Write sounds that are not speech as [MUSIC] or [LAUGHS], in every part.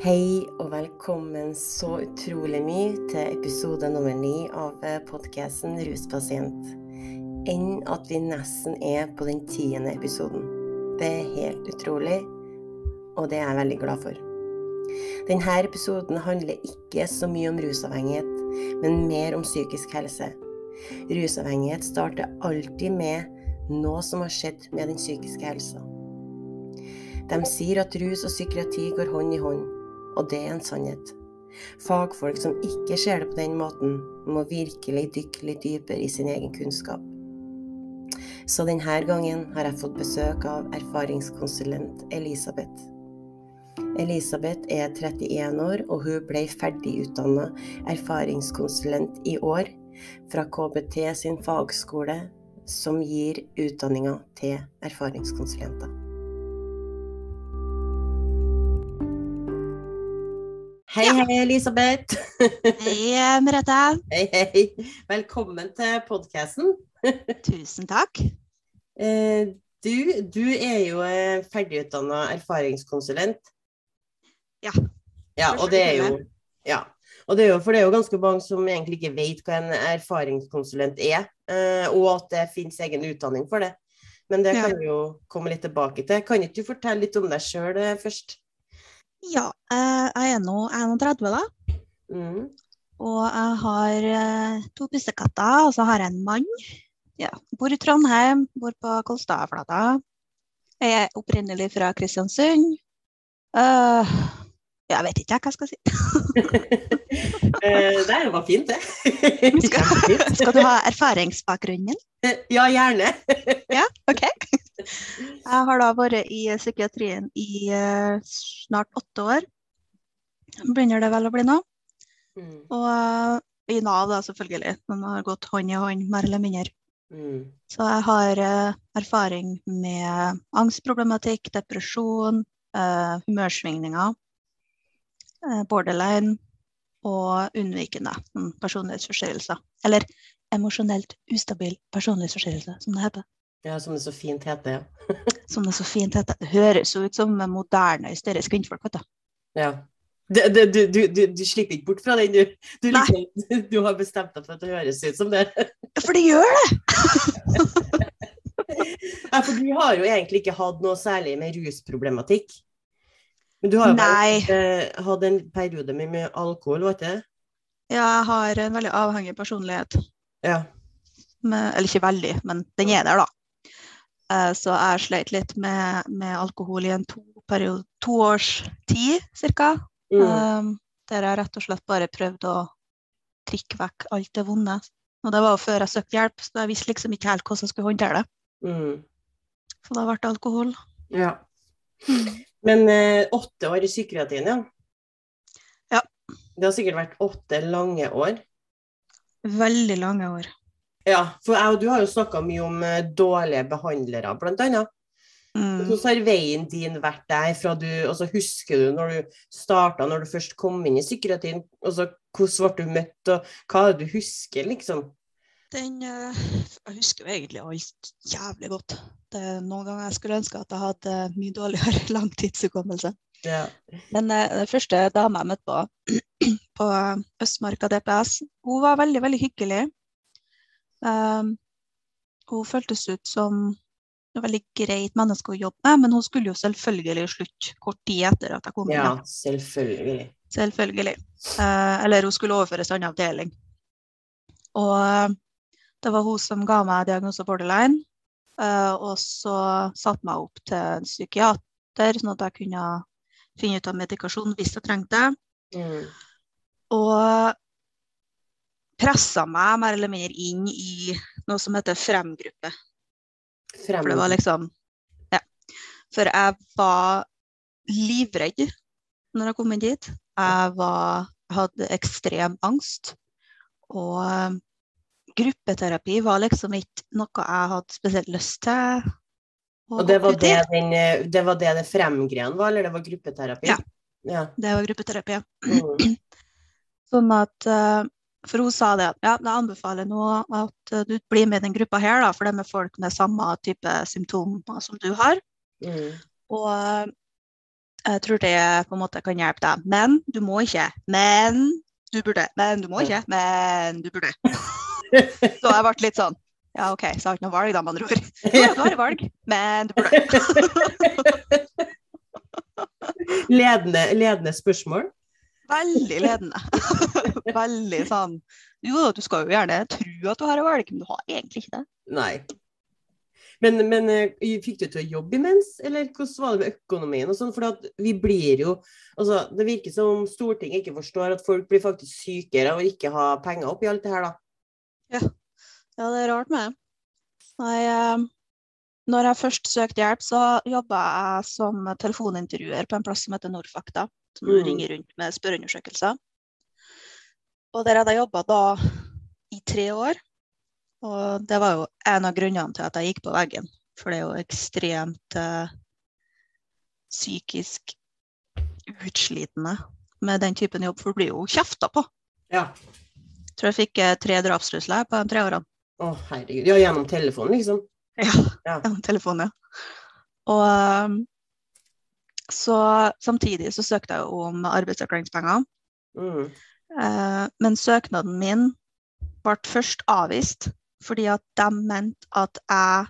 Hei og velkommen så utrolig mye til episode nummer ni av podkasten Ruspasient. Enn at vi nesten er på den tiende episoden. Det er helt utrolig, og det er jeg veldig glad for. Denne episoden handler ikke så mye om rusavhengighet, men mer om psykisk helse. Rusavhengighet starter alltid med noe som har skjedd med den psykiske helsa. De sier at rus og psykiatri går hånd i hånd og det er en sannhet. Fagfolk som ikke ser det på den måten, må virkelig dykke litt dypere i sin egen kunnskap. Så denne gangen har jeg fått besøk av erfaringskonsulent Elisabeth. Elisabeth er 31 år, og hun ble ferdigutdanna erfaringskonsulent i år fra KBT sin fagskole, som gir utdanninga til erfaringskonsulenter. Hei, hei, Elisabeth. Hei, Merete. [LAUGHS] Hei, hei. Velkommen til podkasten. [LAUGHS] Tusen takk. Eh, du, du er jo ferdigutdanna erfaringskonsulent. Ja. ja og det er jo ja. Og det er jo, for det er jo ganske mange som egentlig ikke vet hva en erfaringskonsulent er, eh, og at det finnes egen utdanning for det. Men det kan vi jo komme litt tilbake til. Kan ikke du fortelle litt om deg sjøl eh, først? Ja, jeg er nå 31, da. Mm. Og jeg har eh, to pussekatter, og så har jeg en mann. Ja, bor i Trondheim, bor på Kolstadflata. Jeg er opprinnelig fra Kristiansund. Uh, jeg vet ikke hva jeg skal si. [LAUGHS] det var fint, det. skal, skal, du ha erfaringsbakgrunnen? Ja, gjerne. [LAUGHS] ja, OK. Jeg har da vært i psykiatrien i uh, snart åtte år. Begynner det vel å bli nå. Mm. Og i Nav, da, selvfølgelig. Man har gått hånd i hånd, mer eller mindre. Mm. Så jeg har erfaring med angstproblematikk, depresjon, humørsvingninger, borderline og unnvikende personlighetsforstyrrelser. Eller emosjonelt ustabil personlighetsforstyrrelse, som det heter. Ja, som det så fint heter. Ja. [LAUGHS] som det så fint heter. Det høres jo ut som moderne hysteriske kvinnfolk, vet du. Ja. Du, du, du, du, slipper ikke bort fra den, du. Liksom, du, har bestemt deg for at det høres ut som det. For det gjør det! [LAUGHS] ja, for du har jo egentlig ikke hatt noe særlig med rusproblematikk. Men du har jo uh, hatt en periode med, mye alkohol, ikke det? Ja, jeg har en veldig avhengig personlighet. Ja. Med, eller ikke veldig, men den er der, da. Eh, så jeg sleit litt med, med, alkohol i en to, periode, to års tid ca. Mm. Um, der jeg rett og slett bare prøvde å trikke vekk alt det vonde. Og det var jo før jeg søkte hjelp, så jeg visste liksom ikke helt hvordan jeg skulle håndtere det. Mm. Så da ble det alkohol. Ja. Mm. Men eh, åtte år i psykiatrien, ja? Ja. Det har sikkert vært åtte lange år? Veldig lange år. Ja, for jeg og du har jo snakka mye om uh, dårlige behandlere, blant annet. Mm. Hvordan har veien din vært der fra du Og så husker du når du starta, når du først kom inn i psykiatrien, og så hvordan ble du møtt, og hva er det du husker, liksom? Den uh, Jeg husker jo egentlig alt jævlig godt. Det er noen ganger jeg skulle ønske at jeg hadde mye dårligere [LAUGHS] langtidshukommelse. Ja. Men uh, den første dama jeg møtte på, [CLEARS THROAT] på Østmarka DPS, hun var veldig, veldig hyggelig. Um, hun føltes ut som et veldig greit menneske å jobbe med, men hun skulle jo selvfølgelig slutte kort tid etter at jeg kom inn. Ja, selvfølgelig. Selvfølgelig. Uh, eller hun skulle overføres til en annen avdeling. Og det var hun som ga meg diagnose borderline. Uh, og så satte meg opp til en psykiater, sånn at jeg kunne finne ut av medikasjon hvis jeg trengte det. Mm. Og pressa meg mer eller mindre inn i noe som heter Fremgruppe. Frem. For det var liksom Ja. For jeg var livredd når jeg kom inn dit. Jeg var, hadde ekstrem angst. Og um, gruppeterapi var liksom ikke noe jeg hadde spesielt lyst til. Og det var det, den, eh, det var det det fremgreien var, eller det var gruppeterapi? Ja. ja. Det var gruppeterapi. Mm. [CLEARS THROAT] sånn at uh, for hun sa det at ja, jeg anbefaler nå at du blir med i den gruppa her, da, for det er med folk med samme type symptomer som du har. Mm. Og Jeg tror det på en måte kan hjelpe deg. Men du må ikke. Men du burde. Men du må ikke. Men du burde. [LAUGHS] Så jeg ble litt sånn Ja, OK, så jeg har ikke noe valg, da, med andre ord. [LAUGHS] Du har et valg, men du burde. [LAUGHS] ledende, ledende spørsmål. Veldig ledende. [LAUGHS] Veldig sånn Jo, du skal jo gjerne tro at du har et valg, men du har egentlig ikke det. Nei. Men, men eh, fikk du til å jobbe imens, eller hvordan var det med økonomien og sånn? For at vi blir jo altså, Det virker som om Stortinget ikke forstår at folk blir faktisk sykere å ikke ha penger oppi alt det her, da. Ja, ja det er rart med det. Nei, eh, når jeg først søkte hjelp, så jobba jeg som telefonintervjuer på en plass som heter Norfakta, Som Mm. ringer rundt med spørreundersøkelser. Og der hadde jeg jobba da i tre år. Og det var jo en av grunnene til at jeg gikk på veggen. For det er jo ekstremt eh, psykisk utslitende med den typen jobb, for du blir jo kjefta på. Ja. Tror jeg fikk eh, tre drapstrusler på de tre årene. Å, herregud. Ja, gjennom telefonen, liksom. Ja, [LAUGHS] Ja. gjennom telefonen, ja. Og um, så samtidig så søkte jeg om arbeidsavklaringspenger. Mm. Eh, men søknaden min ble først avvist fordi at de mente at jeg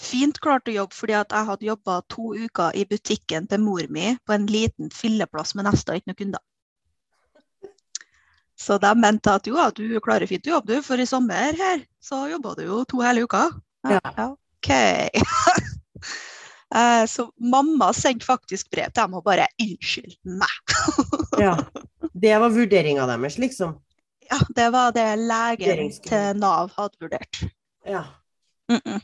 fint klarte å jobbe fordi at jeg hadde jobba to uker i butikken til mor mi på en liten filleplass med nesten ikke noen kunder. Så de mente at jo, ja, du klarer fint å jobbe, du, for i sommer her så jobba du jo to hele uka. Ja. OK. [LAUGHS] Eh, Så mamma sendte faktisk brev til dem og bare 'unnskyld meg'. [LAUGHS] Ja. Det var vurderinga deres, liksom. Ja, det var det legen til Nav hadde vurdert. Ja. Mm -mm.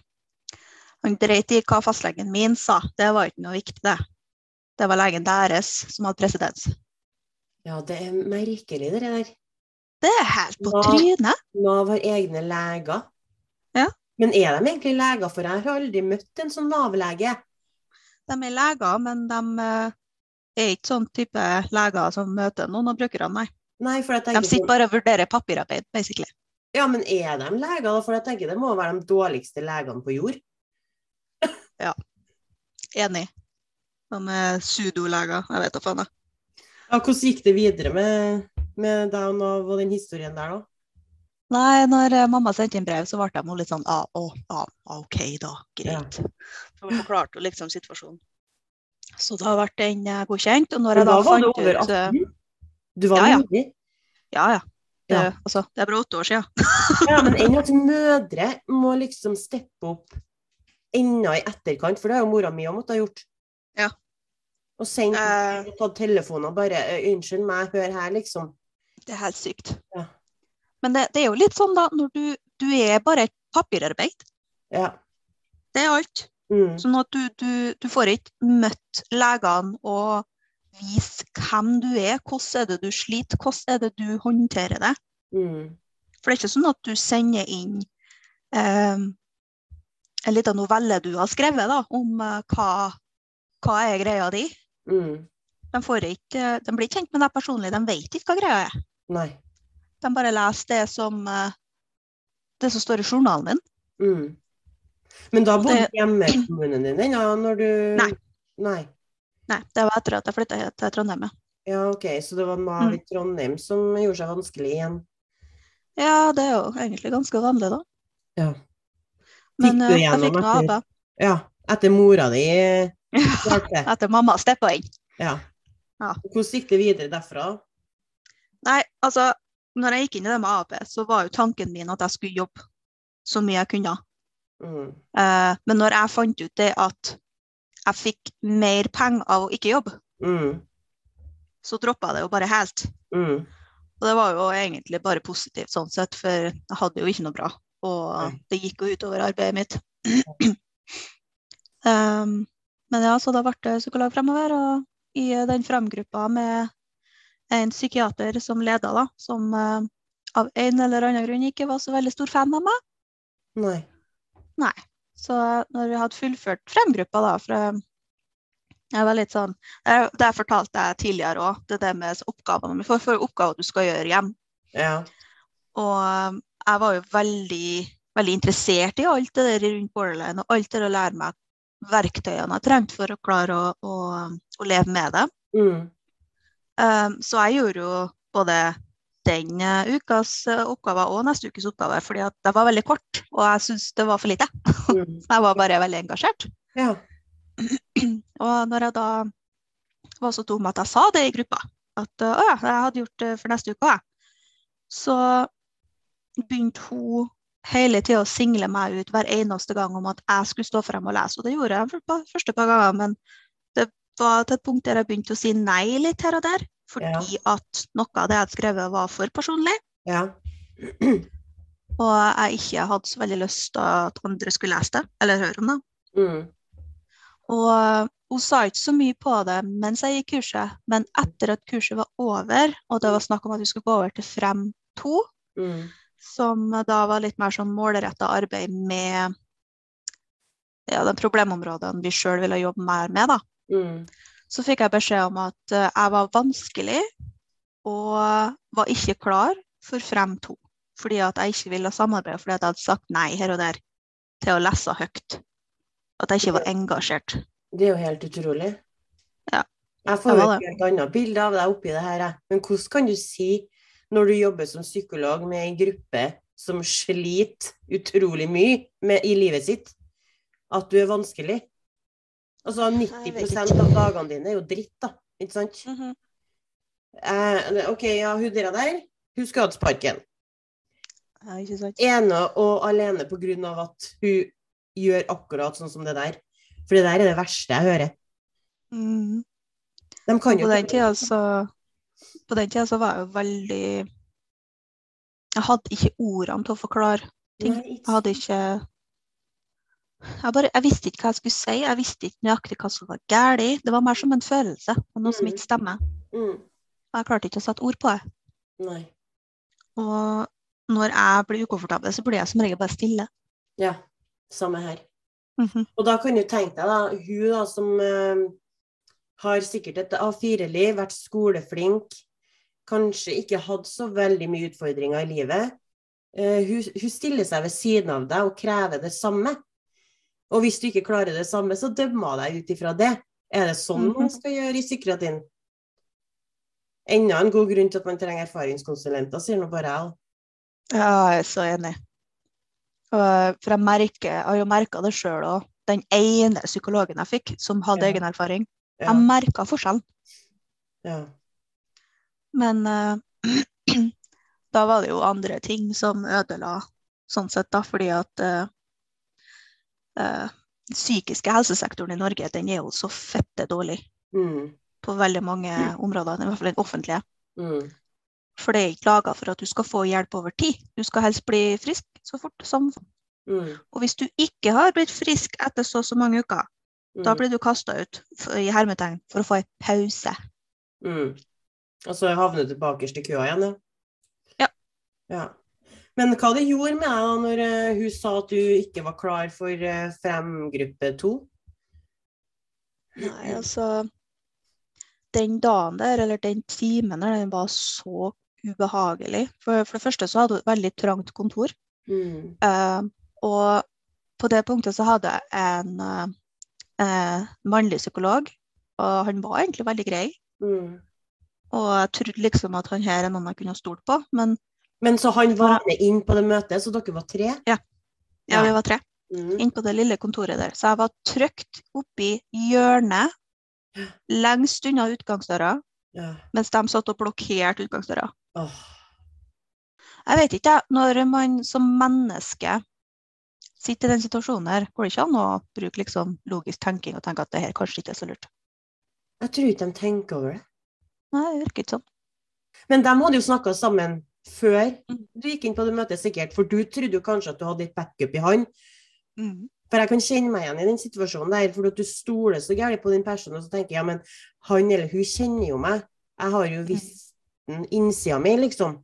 Han dreit i hva fastlegen min sa, det var ikke noe viktig, det. Det var legen deres som hadde presedens. ja, det er merkelig, det der. Det er helt på trynet. Nav har egne leger. Ja. Men er de egentlig leger? For jeg har aldri møtt en sånn Nav-lege. De er leger, men de eh, er ikke sånn type leger som møter noen av brukerne, nei. Nei, for jeg De sitter bare og vurderer papirarbeid, basically. Ja, men er de leger. For jeg tenker det må være de dårligste legene på jord. [LAUGHS] ja. Enig. De er sudoleger, jeg vet da faen. jeg. Ja, hvordan gikk det videre med, med deg og Nav og den historien der, da? Nei, når eh, mamma sendte inn brev, så ble de litt sånn ah, oh, ah, OK, da. Greit. For hun forklarte liksom situasjonen. Så da ble den eh, godkjent. Og når jeg da da fant over ut eh, 18? Du var Ja, ja. Ja, ja. Det, Ja. Altså, det er bare åtte år siden. [LAUGHS] Ja, men enn at mødre må liksom steppe opp enda i etterkant, for det har jo mora mi òg måttet ha gjort. Ja. Og sendt Eh. tatt telefonen og bare «Eh, 'Unnskyld meg, hør her', liksom. Det er helt sykt. Ja. Men det, det er jo litt sånn, da, når du, du er bare et papirarbeid. Ja. Det er alt. Mm. Sånn at du, du, du får ikke møtt legene og vise hvem du er, hvordan er det du sliter, hvordan er det du håndterer det. Mm. For det er ikke sånn at du sender inn eh, en liten novelle du har skrevet da, om eh, hva, hva er greia di. Mm. De, får ikke, de blir ikke kjent med deg personlig, de vet ikke hva greia er. Nei. De bare leser det som, eh, det som står i journalen din. Mm. Men da bodde du hjemme i kommunen din ennå, når du Nei. Nei. Nei, det var etter at jeg flytta til Trondheim. ja. Ja, OK, så det var Nav Mm. i Trondheim som gjorde seg vanskelig igjen. Ja, det er jo egentlig ganske vanlig, da. Ja. Men du eh, jeg fikk noe av det. Ja. Etter mora di [LAUGHS] Ja, Etter mamma steppa inn. Ja. Ja. Hvordan gikk det videre derfra? Nei, altså, når jeg gikk inn i det med AP, så var jo tanken min at jeg skulle jobbe så mye jeg kunne. Mm. Eh, men når jeg fant ut det at jeg fikk mer penger av å ikke jobbe, Mm. så droppa jeg det jo bare helt. Mm. Og det var jo egentlig bare positivt sånn sett, for jeg hadde jo ikke noe bra. Og det gikk jo utover arbeidet mitt. [CLEARS THROAT] um, men ja, så da ble det psykolog fremover, og i den framgruppa med en psykiater som leda, da, som eh, av en eller annen grunn ikke var så veldig stor fan av meg. Nei. Nei. Så når vi hadde fullført fremgruppa, da, for jeg var litt sånn Det fortalte jeg tidligere òg, det der med oppgavene. For, for oppgaver du skal gjøre hjem. Ja. Og jeg var jo veldig, veldig interessert i alt det der rundt borderline, og alt det å lære meg verktøyene jeg trengte for å klare å, å, å leve med det. Mm. Um, så jeg gjorde jo både den uh, ukas oppgave og neste ukes oppgave, fordi at det var veldig kort, og jeg syntes det var for lite. Mm. [LAUGHS] Jeg var bare veldig engasjert. Ja. [CLEARS THROAT] Og når jeg da var så dum at jeg sa det i gruppa, at uh, å ja, jeg hadde gjort det for neste uke så begynte hun hele tida single meg ut hver eneste gang om at jeg skulle stå frem og lese. Og det gjorde jeg på første par ganger, men det var til et punkt der jeg begynte å si nei litt her og der. Fordi at noe av det jeg hadde skrevet, var for personlig. Ja. [CLEARS THROAT] Og jeg ikke hadde så veldig lyst til at andre skulle lese det, eller høre om det. Mm. Og uh, hun sa ikke så mye på det mens jeg gikk kurset, men etter at kurset var over, og det var snakk om at vi skulle gå over til Frem 2, Mm. Som da var litt mer sånn målretta arbeid med ja, de problemområdene vi sjøl ville jobbe mer med, da. Mm. Så fikk jeg beskjed om at uh, jeg var vanskelig og var ikke klar for Frem to. Fordi at jeg ikke ville samarbeide fordi at jeg hadde sagt nei her og der til å lese høyt. At jeg ikke var engasjert. Det er jo helt utrolig. Ja. Jeg får jo et helt annet bilde av deg oppi det her. Men hvordan kan du si, når du jobber som psykolog med en gruppe som sliter utrolig mye med, i livet sitt, at du er vanskelig? Altså 90 vet av dagene dine er jo dritt, da. Ikke sant? Mhm. Eh, OK, ja, hun der, der, hun skal hatt sparken. Ja, ikke sant? ene og alene på grunn av at hun gjør akkurat sånn som det der. For det der er det verste jeg hører. Mm. De kan jo På den tida så På den tida så var jeg jo veldig Jeg hadde ikke ordene til å forklare ting. Jeg hadde ikke jeg, bare, jeg visste ikke hva jeg skulle si, jeg visste ikke nøyaktig hva som var galt. Det var mer som en følelse, og noe som Mm. ikke stemmer. Mm. Jeg klarte ikke å sette ord på det. Nei. Og når jeg blir ukomfortabel, så blir jeg som regel bare stille. Ja, samme her. Mhm. Og da kan du tenke deg, da, hun da som uh, har sikkert et A4-liv, vært skoleflink, kanskje ikke hadde så veldig mye utfordringer i livet. Eh, hun, hun stiller seg ved siden av deg og krever det samme. Og hvis du ikke klarer det samme, så dømmer hun deg ut ifra det. Er det sånn man Mhm. skal gjøre i psykiatrien? Enda en god grunn til at man trenger erfaringskonsulenter, sier nå bare jeg. Ja, jeg er så enig. For jeg, merker, jeg har jo merka det sjøl òg. Den ene psykologen jeg fikk, som hadde Ja. egen erfaring, Ja. jeg merka forskjellen. Ja. Men uh, [CLEARS THROAT] da var det jo andre ting som ødela sånn sett, da, fordi at uh, psykiske helsesektoren i Norge, den er jo så fette dårlig Mm. på veldig mange områder, i hvert fall den offentlige. Mm. For det er ikke laga for at du skal få hjelp over tid. Du skal helst bli frisk så fort som Mm. Og hvis du ikke har blitt frisk etter så og så mange uker, da Mm. blir du kasta ut i hermetegn for å få en pause. Og så havnet du bakerst i køa igjen, ja? Ja. ja. Men hva det gjorde med deg da når eh, hun sa at du ikke var klar for uh, fremgruppe to? Nei, altså Den dagen der, eller den timen der, den var så ubehagelig. For, for det første så hadde hun et veldig trangt kontor. Mm. Uh, og på det punktet så hadde jeg en uh, uh, mannlig psykolog, og han var egentlig veldig grei. Mm. Og jeg trodde liksom at han her er noen jeg kunne stolt på, men Men så han var med inn på det møtet, så dere var tre? ja, Ja. vi var tre. Mm. inn på det lille kontoret der. Så jeg var trygt oppi hjørnet, lengst unna utgangsdøra, Ja. mens de satt og blokkerte utgangsdøra. Oh. Jeg vet ikke, når man som menneske sitter i den situasjonen her, går det ikke an å bruke liksom logisk tenking og tenke at det her kanskje ikke er så lurt? Jeg tror ikke de tenker over det. Nei, det virker ikke sånn. Men de hadde jo snakka sammen før Mm. du gikk inn på det møtet, sikkert. For du trodde jo kanskje at du hadde litt backup i han. Mm. For jeg kan kjenne meg igjen i den situasjonen der, for at du stoler så gærent på din person, og så tenker jeg ja, men han eller hun kjenner jo meg. Jeg har jo visst den innsida mi, liksom.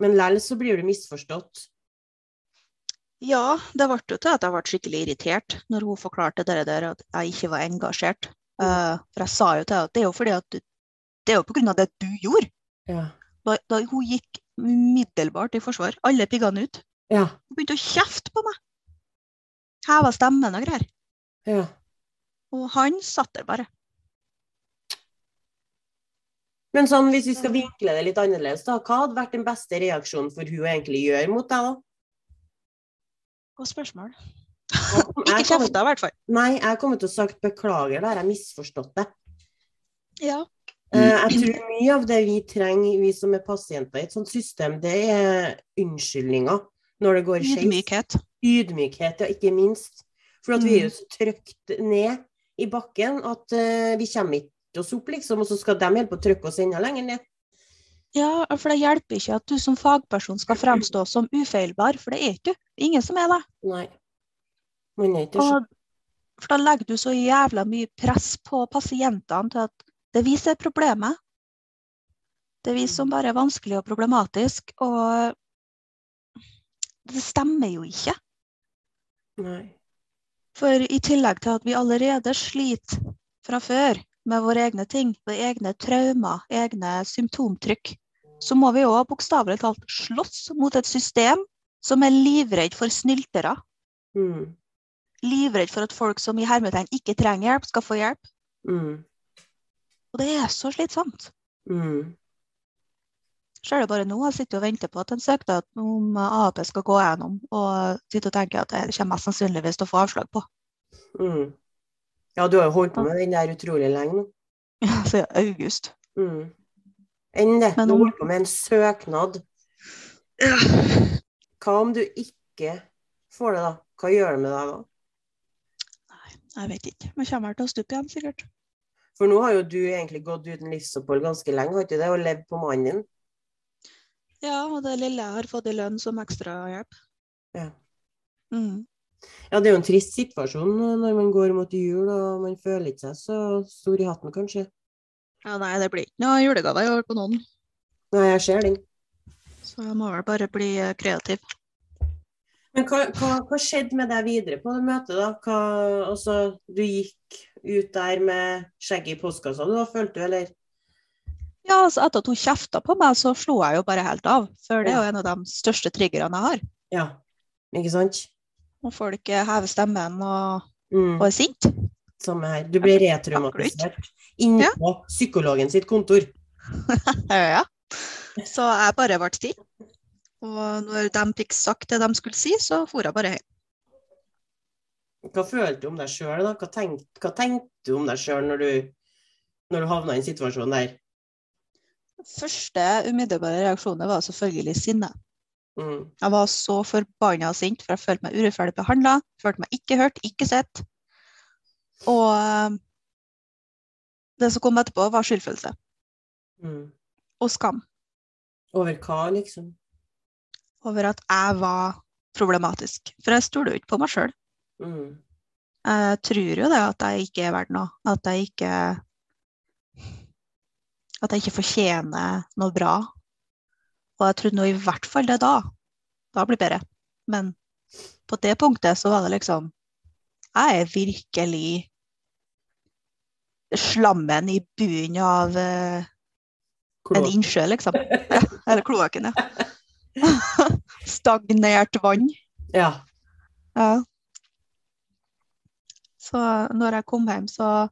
Men likevel så blir du misforstått. Ja, det ble jo til at jeg ble skikkelig irritert når hun forklarte det der at jeg ikke var engasjert. Uh, for jeg sa jo til henne at det er jo fordi at du, det er jo av det du gjorde. Ja. Da, da hun gikk umiddelbart i forsvar, alle piggene ut. Ja. Hun begynte å kjefte på meg. Heva stemmen og greier. Ja. Og han satt der bare. Men sånn, hvis vi skal vinkle det litt annerledes, da, hva hadde vært den beste reaksjonen for hun egentlig gjør mot deg, da? Godt spørsmål. [LAUGHS] Ikke kjefta, i hvert fall. Nei, jeg kommer til å sagt beklager, da har jeg misforstått det. Ja. Eh, Jeg tror mye av det vi trenger, vi som er pasienter i et sånt system, det er unnskyldninger når det går skeis. Ydmykhet. Ydmykhet, ja, ikke minst. For at vi er jo Mm. så trykt ned i bakken at uh, vi kommer ikke oss opp, liksom, og så skal de hjelpe å trykke oss enda lenger ned. Ja, for det hjelper ikke at du som fagperson skal fremstå som ufeilbar, for det er ikke du. Ingen som er det. Nei. Man er ikke Og, for da legger du så jævla mye press på pasientene til at det er vi som er problemet. Det er vi som bare er vanskelig og problematisk, og det stemmer jo ikke. Nei. For i tillegg til at vi allerede sliter fra før med våre egne ting, våre egne traumer, egne symptomtrykk, så må vi òg bokstavelig talt slåss mot et system som er livredd for snyltere. Mm. Livredd for at folk som i hermetegn ikke trenger hjelp, skal få hjelp. Mm. Og det er så slitsomt. Mm. Er bare nå jeg sitter og venter på at en søknad om AAP skal gå gjennom, og sitter og tenker at det kommer mest sannsynligvis til å få avslag på. Mm. Ja, du har jo holdt på med den der utrolig lenge nå. [LAUGHS] Siden august. Mm. Enn det. Men holdt på med en søknad. Hva om du ikke får det, da? Hva gjør det med deg da? Nei, Jeg vet ikke. Men kommer til å stupe igjen, sikkert. For nå har jo du egentlig gått uten livsopphold ganske lenge, har ikke det? Og levd på mannen din. Ja, og det lille jeg har fått i lønn som ekstrahjelp. Ja. Mm. ja, det er jo en trist situasjon når man går mot jul og man føler ikke seg så stor i hatten, kanskje. Ja, nei, det blir ikke noe julegave i år på noen. Nei, jeg ser den. Så jeg må vel bare bli eh, kreativ. Men hva, hva, hva skjedde med deg videre på det møtet, da? Hva, altså, du gikk ut der med skjegget i postkassa, du da, følte du, eller? Ja, altså etter at hun kjefta på meg, så slo jeg jo bare helt av. For det er jo en av de største triggerne jeg har. Ja, ikke sant? Når folk eh, hever stemmen og, Mm, og er sinte. samme her. Du blir retraumatisert inne Ja. på psykologen sitt kontor. [LAUGHS] Ja. Så jeg bare ble stille. Og når de fikk sagt det de skulle si, så for jeg bare hjem. Hva følte du om deg sjøl, da? Hva, tenk, hva tenkte du om deg sjøl når, du- når du havna i en situasjon der? Første umiddelbare reaksjonen var selvfølgelig sinne. Mm, Jeg var så forbanna sint, for jeg følte meg urettferdig behandla. Følte meg ikke hørt, ikke sett. Og eh, det som kom etterpå, var skyldfølelse mm. og skam Over hva, liksom? Over at jeg var problematisk. For jeg stoler jo ikke på meg sjøl. Mm, Jeg tror jo det at jeg ikke er verdt noe. At jeg ikke At jeg ikke fortjener noe bra. Og jeg trodde nå i hvert fall det da. Da blir det bedre. Men på det punktet så var det liksom Jeg er virkelig slammen i bunnen av eh, en innsjø, liksom. Eller kloakken, ja. [LAUGHS] [LAUGHS] Stagnert vann. Ja. Ja. Så når jeg kom hjem, så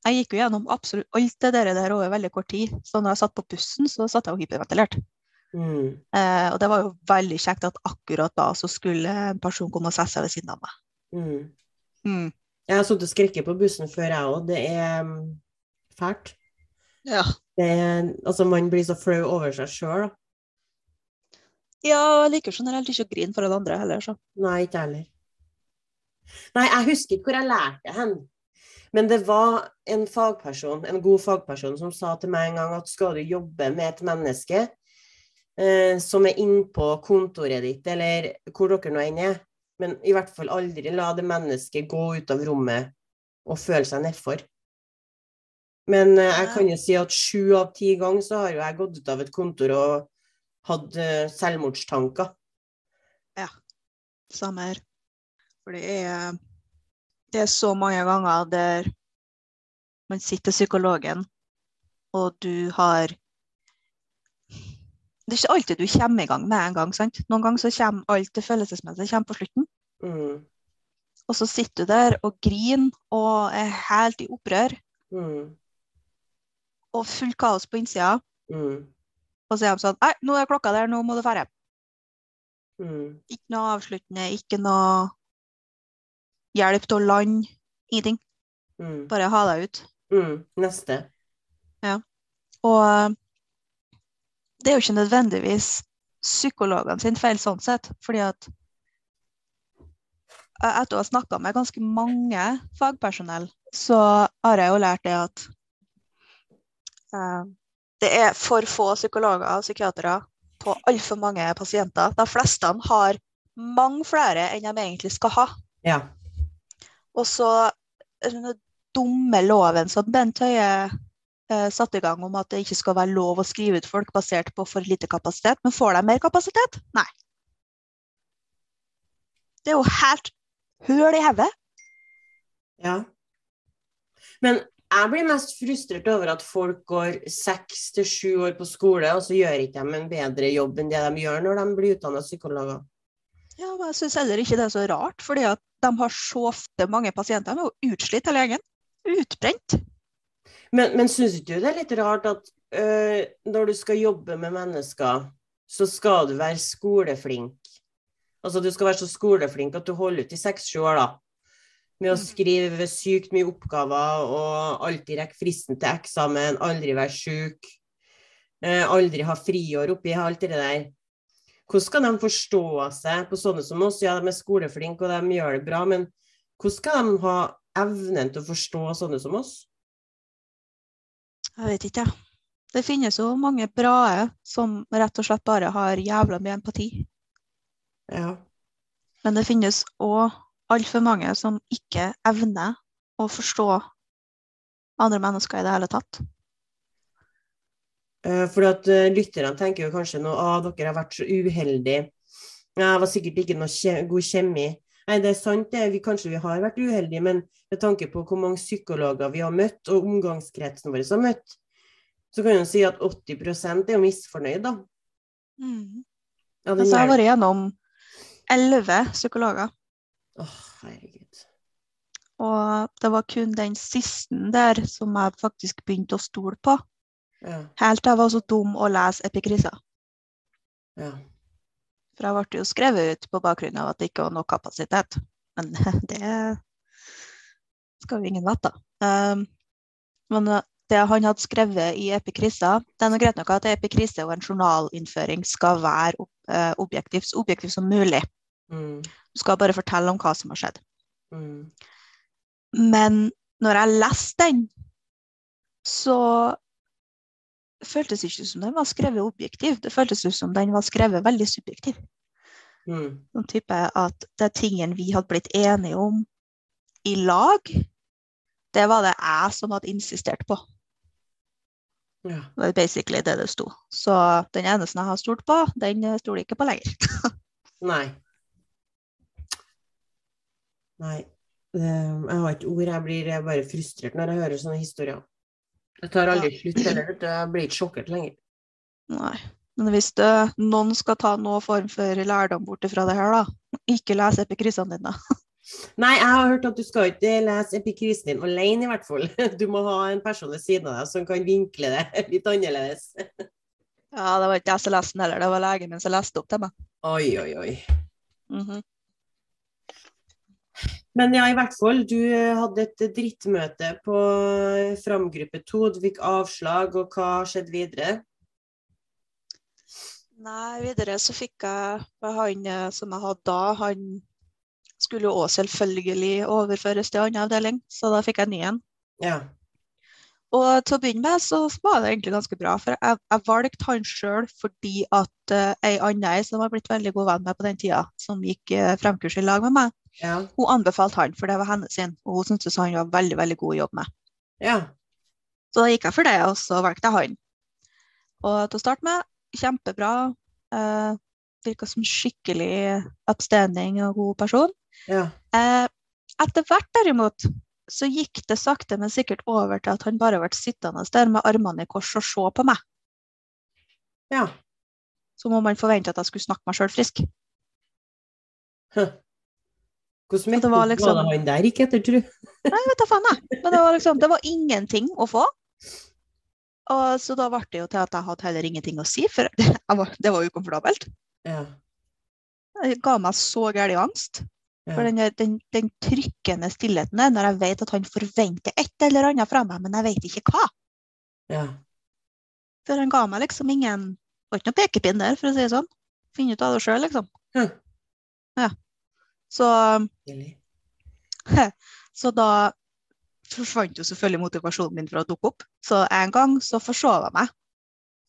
Jeg gikk jo gjennom absolutt alt det der, over veldig kort tid. Så når jeg satt på bussen, så satt jeg og hyperventilerte. Mm, Eh, og det var jo veldig kjekt at akkurat da så skulle en person komme og sette seg ved siden av meg. mm. Mm. Jeg har sittet og skrekket på bussen før, jeg òg. Det er mm, fælt. Ja. Det altså, man blir så flau over seg sjøl. Ja, jeg liker generelt ikke å grine foran andre heller, så. Nei, ikke heller. Nei, jeg husker ikke hvor jeg lærte hen. Men det var en fagperson, en god fagperson som sa til meg en gang at skal du jobbe med et menneske eh, som er innpå kontoret ditt, eller hvor dere nå enn er, men i hvert fall aldri la det mennesket gå ut av rommet og føle seg nedfor. Men eh, jeg kan jo si at sju av ti ganger så har jo jeg gått ut av et kontor og hatt selvmordstanker. Ja. Samme her. For det er, det er så mange ganger der man sitter psykologen, og du har Det er ikke alltid du kommer i gang med en gang. sant? Noen ganger så kommer alt det følelsesmessige kommer på slutten. Mm. og så sitter du der og griner og er helt i opprør Mm. og fullt kaos på innsida. Mm. Og så er de sånn Nei, nå er klokka der, nå må du dra. Mm. Ikke noe avsluttende, ikke noe hjelp til å lande. Ingenting. Mm. Bare ha deg ut. Mm. Neste. Ja. Og eh, det er jo ikke nødvendigvis psykologene sin feil sånn sett, fordi at eh, etter å ha snakka med ganske mange fagpersonell, så har jeg jo lært det at eh, det er for få psykologer og psykiatere på altfor mange pasienter. De fleste har mange flere enn de egentlig skal ha. Ja. Og så den dumme loven som Bent Høie eh, satte i gang om at det ikke skal være lov å skrive ut folk basert på for lite kapasitet. Men får de mer kapasitet? Nei. Det er jo helt høl i hodet. ja. Men jeg blir mest frustrert over at folk går seks til sju år på skole, og så gjør ikke de en bedre jobb enn det de gjør når de blir utdannet psykologer. Ja, men jeg syns heller ikke det er så rart, fordi at de har så ofte mange pasienter. De er utslitt av legen. Utbrent. Men, men syns ikke du det er litt rart at øh, når du skal jobbe med mennesker, så skal du være skoleflink? Altså du skal være så skoleflink at du holder ut i seks-sju år, da. Med å Mm. skrive sykt mye oppgaver og alltid rekke fristen til eksamen, aldri være sjuk, eh, aldri ha friår oppi alt det der. Hvordan skal de forstå seg på sånne som oss? Ja, de er skoleflinke og de gjør det bra, men hvordan skal de ha evnen til å forstå sånne som oss? Jeg vet ikke, jeg. Det finnes jo mange brae som rett og slett bare har jævla mye empati. Ja. Men det finnes òg altfor mange som ikke evner å forstå andre mennesker i det hele tatt. Eh, fordi at eh, lytterne tenker jo kanskje nå at dere har vært så uheldige. Jeg var sikkert ikke noe kje god kjemi. Nei, det er sant det. Vi, kanskje vi har vært uheldige, men med tanke på hvor mange psykologer vi har møtt, og omgangskretsen vår har møtt, så kan man si at 80 er jo misfornøyd, da. Ja, den Altså, jeg har vært gjennom elleve psykologer, Åh, herregud. og det var kun den siste der som jeg faktisk begynte å stole på. Ja, Helt til jeg var så dum å lese epikrisa. ja. For jeg ble jo skrevet ut på bakgrunn av at det ikke var nok kapasitet. Men [LAUGHS] det skal jo ingen vite. Um, men uh, det han hadde skrevet i epikrisa Det er noe greit nok at epikrise og en journalinnføring skal være eh, så objektivt som mulig. Mm, Du skal bare fortelle om hva som har skjedd. mm, Men når jeg leste den, så føltes det ikke som den var skrevet objektiv. Det føltes ut som den var skrevet veldig subjektiv. mm, Sånn type at det tingen vi hadde blitt enige om i lag, det var det jeg som hadde insistert på. ja. Det var basically det det sto. Så den eneste jeg har stolt på, den stoler jeg ikke på lenger. [LAUGHS] Nei. Nei. Det, jeg har ikke ord. Jeg blir jeg bare frustrert når jeg hører sånne historier. Det tar aldri slutt heller. Jeg blir ikke sjokkert lenger. Nei. Men hvis det, noen skal ta noen form for lærdom bort fra det her, da, ikke les epikrisene dine. [LAUGHS] Nei, jeg har hørt at du skal ikke lese epikrisen din alene, i hvert fall. [LAUGHS] Du må ha en person ved siden av deg som kan vinkle det [LAUGHS] litt annerledes. Ja, det var ikke jeg som leste den heller, det var legen min som leste opp til meg. Oi, oi, oi. Mhm. Men ja, i hvert fall. Du eh, hadde et drittmøte på eh, Framgruppe 2. Du fikk avslag, og hva skjedde videre? Nei, videre så fikk jeg han eh, som jeg hadde da, han skulle jo òg selvfølgelig overføres til annen avdeling, så da fikk jeg ny en. Ja. Og til å begynne med så var det egentlig ganske bra, for jeg, jeg valgte han sjøl fordi at uh, ei anna som har blitt veldig god venn med på den tida, som gikk uh, fremkurs i lag med meg, Ja. hun anbefalte han, for det var hennes sin, og hun syntes han var veldig, veldig god å jobbe med. ja. Så da gikk jeg for det, og så valgte jeg han. Og til å starte med, kjempebra. Eh, Virka som skikkelig upstanding og god person. ja. Eh, etter hvert derimot, så gikk det sakte, men sikkert over til at han bare ble sittende der med armene i kors og se på meg. ja. Som om han forventa at jeg skulle snakke meg sjøl frisk. Huh. Hvordan det var liksom- var det han der gikk etter, tru? Nei, vet da faen jeg. Men det var liksom, det var ingenting å få. Og så da ble det jo til at jeg hadde heller ingenting å si, for var, det var ukomfortabelt. Ja. Det ga meg så gæren angst. ja. For den, den, den trykkende stillheten der, når jeg vet at han forventer et eller annet fra meg, men jeg vet ikke hva. ja. For han ga meg liksom ingen Det var ikke noen pekepinn der, for å si det sånn. Finne ut av det sjøl, liksom. Hm. Så, [LAUGHS] så da forsvant jo selvfølgelig motivasjonen min for å dukke opp. Så en gang så forsov jeg meg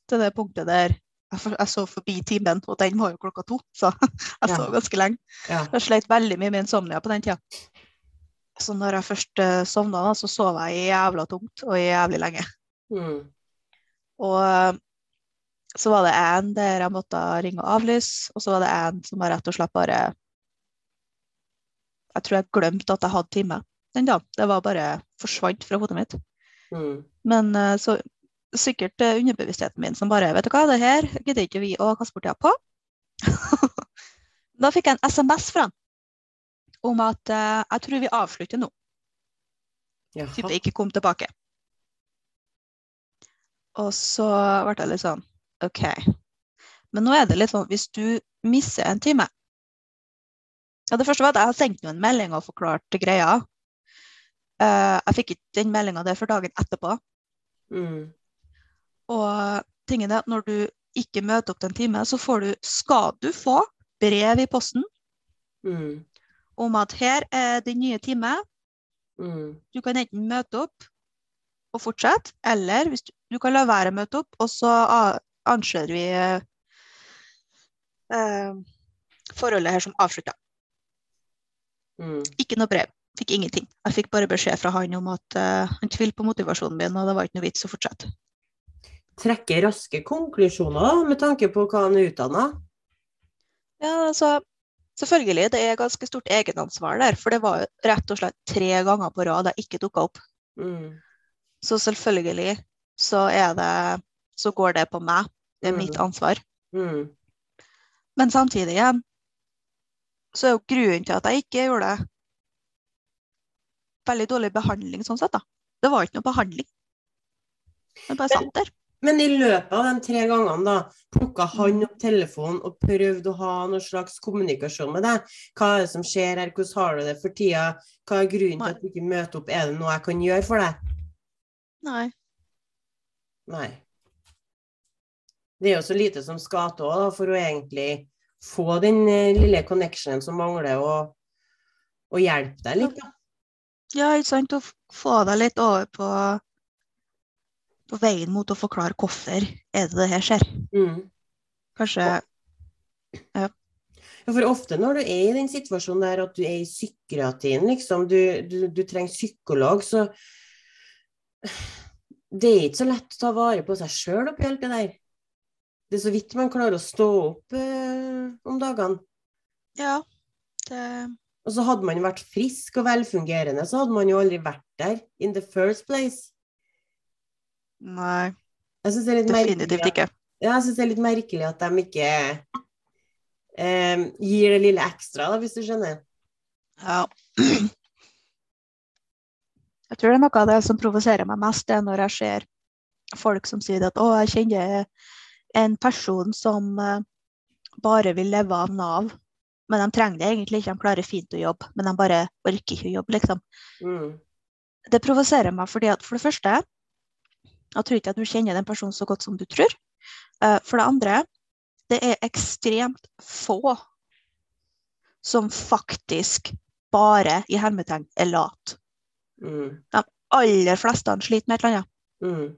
til det punktet der jeg, for, jeg så forbi timen, og den var jo klokka to, så [LAUGHS] jeg Ja. så ganske lenge. Ja. Jeg sleit veldig mye med insomnia på den tida. Så når jeg først uh, sovna, da, så sov jeg jævla tungt og jævlig lenge. Mm. Og eh, så var det en der jeg måtte ringe og avlyse, og så var det en som jeg rett og slett bare Jeg tror jeg glemte at jeg hadde time den dagen. Det var bare forsvant fra hodet mitt. Mm. Men eh, så sikkert eh, underbevisstheten min som bare Vet du hva, det her gidder ikke vi å kaste bort tida på. [LAUGHS] da fikk jeg en SMS fra han om at uh, jeg tror vi avslutter nå. Jaha. Type ikke kom tilbake. Og så ble jeg litt sånn OK. Men nå er det litt sånn hvis du misser en time ja, Det første var at jeg hadde sendt noen melding og forklart greia. Uh, jeg fikk ikke den meldinga der for dagen etterpå. Mm. Og tingen er at når du ikke møter opp til en time, så får du, skal du få brev i posten Mm. om at her er din nye time. Mm. Du kan enten møte opp og fortsette, eller hvis du, du kan la være å møte opp, og så anser vi eh, eh, forholdet her som avslutta. Mm. Ikke noe brev. Fikk ingenting. Jeg fikk bare beskjed fra han om at uh, han tvilte på motivasjonen min, og det var ikke noe vits å fortsette. Trekke raske konklusjoner med tanke på hva han er utdanna. Ja, altså, selvfølgelig, det er ganske stort egenansvar der, for det var jo rett og slett tre ganger på rad jeg ikke dukka opp. Mm. Så selvfølgelig så er det Så går det på meg. Det er mitt Mm. ansvar. Mm. Men samtidig igjen, så er jo grunnen til at jeg ikke gjorde det, veldig dårlig behandling sånn sett, da. Det var ikke noe behandling. Jeg bare satt der. Men i løpet av de tre gangene, da, plukka han opp telefonen og prøvde å ha noen slags kommunikasjon med deg? Hva er det som skjer her, hvordan har du det for tida? Hva er grunnen til at du ikke møter opp, er det noe jeg kan gjøre for deg? Nei. Nei. Det er jo så lite som skal til for å egentlig få den eh, lille connectionen som mangler, og, og hjelpe deg litt. Da. Ja, ikke sant. Å få deg litt over på, på veien mot å forklare hvorfor er det det her skjer. Mm. Kanskje Ja, for ofte når du er i den situasjonen der at du er i psykiatrien, liksom, du, du, du trenger psykolog, så Det er ikke så lett å ta vare på seg sjøl oppi alt det der. Det er så vidt man klarer å stå opp eh, om dagene. Ja. Det Og så hadde man vært frisk og velfungerende, så hadde man jo aldri vært der in the first place. Nei, syns definitivt ikke. Ja, jeg synes det er litt merkelig at de ikke eh, gir det lille ekstra, da, hvis du skjønner. Ja. Jeg tror det er noe av det som provoserer meg mest, det er når jeg ser folk som sier at å, jeg kjenner en person som eh, bare vil leve av Nav. Men de trenger det egentlig ikke, de klarer fint å jobbe, men de bare orker ikke å jobbe, liksom. Mm. Det provoserer meg fordi at for det første, jeg tror ikke at du kjenner den personen så godt som du tror. Eh, For det andre, det er ekstremt få som faktisk bare i hermetegn er lat. Mm. Aller fleste sliter med et eller annet Mm.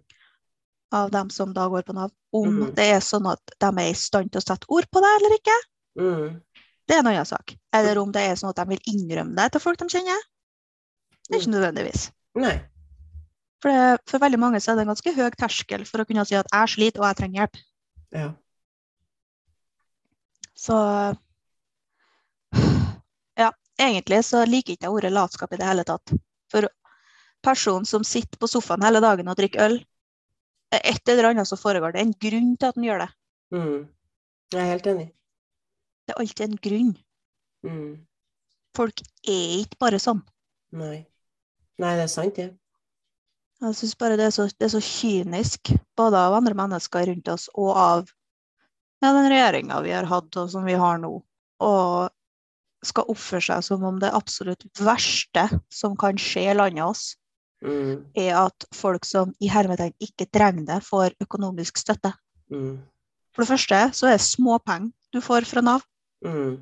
Av dem som da går på Nav. Om mm. det er sånn at de er i stand til å sette ord på det eller ikke, Mm. det er en annen sak. Eller om det er sånn at de vil innrømme det til folk de kjenner. Det er ikke nødvendigvis. Nei. For, det, for veldig mange så er det en ganske høy terskel for å kunne si at jeg sliter og jeg trenger hjelp. Ja. Så ja, egentlig så liker ikke jeg ordet latskap i det hele tatt. For personen som sitter på sofaen hele dagen og drikker øl, et eller annet som foregår. Det er en grunn til at den gjør det. Mm. Jeg er helt enig. Det er alltid en grunn. Mm. folk er ikke bare sånn. Nei. Nei, det er sant, det. Jeg syns bare det er, så, det er så kynisk, både av andre mennesker rundt oss og av ja, den regjeringa vi har hatt, og som vi har nå. Og skal oppføre seg som om det absolutt verste som kan skje landet oss, Mm. er at folk som i hermetegn ikke trenger det, får økonomisk støtte. Mm. For det første så er det småpenger du får fra Nav. Mm.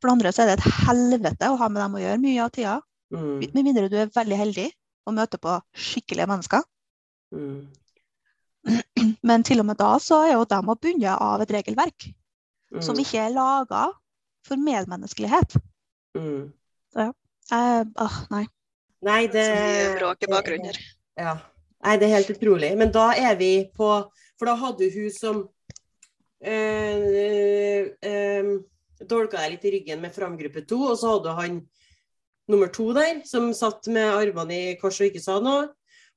For det andre så er det et helvete å ha med dem å gjøre mye av tida. Mm. Med mindre du er veldig heldig og møter på skikkelige mennesker. Mm. [CLEARS THROAT] Men til og med da så er jo de bundet av et regelverk Mm. som ikke er laga for medmenneskelighet. Mm. Jeg, åh, nei. Nei, det Så mye bråk i bakgrunnen her. Ja. Nei, det er helt utrolig. Men da er vi på For da hadde hun som øh, øh, dolka deg litt i ryggen med framgruppe to, og så hadde han nummer to der, som satt med armene i kors og ikke sa noe.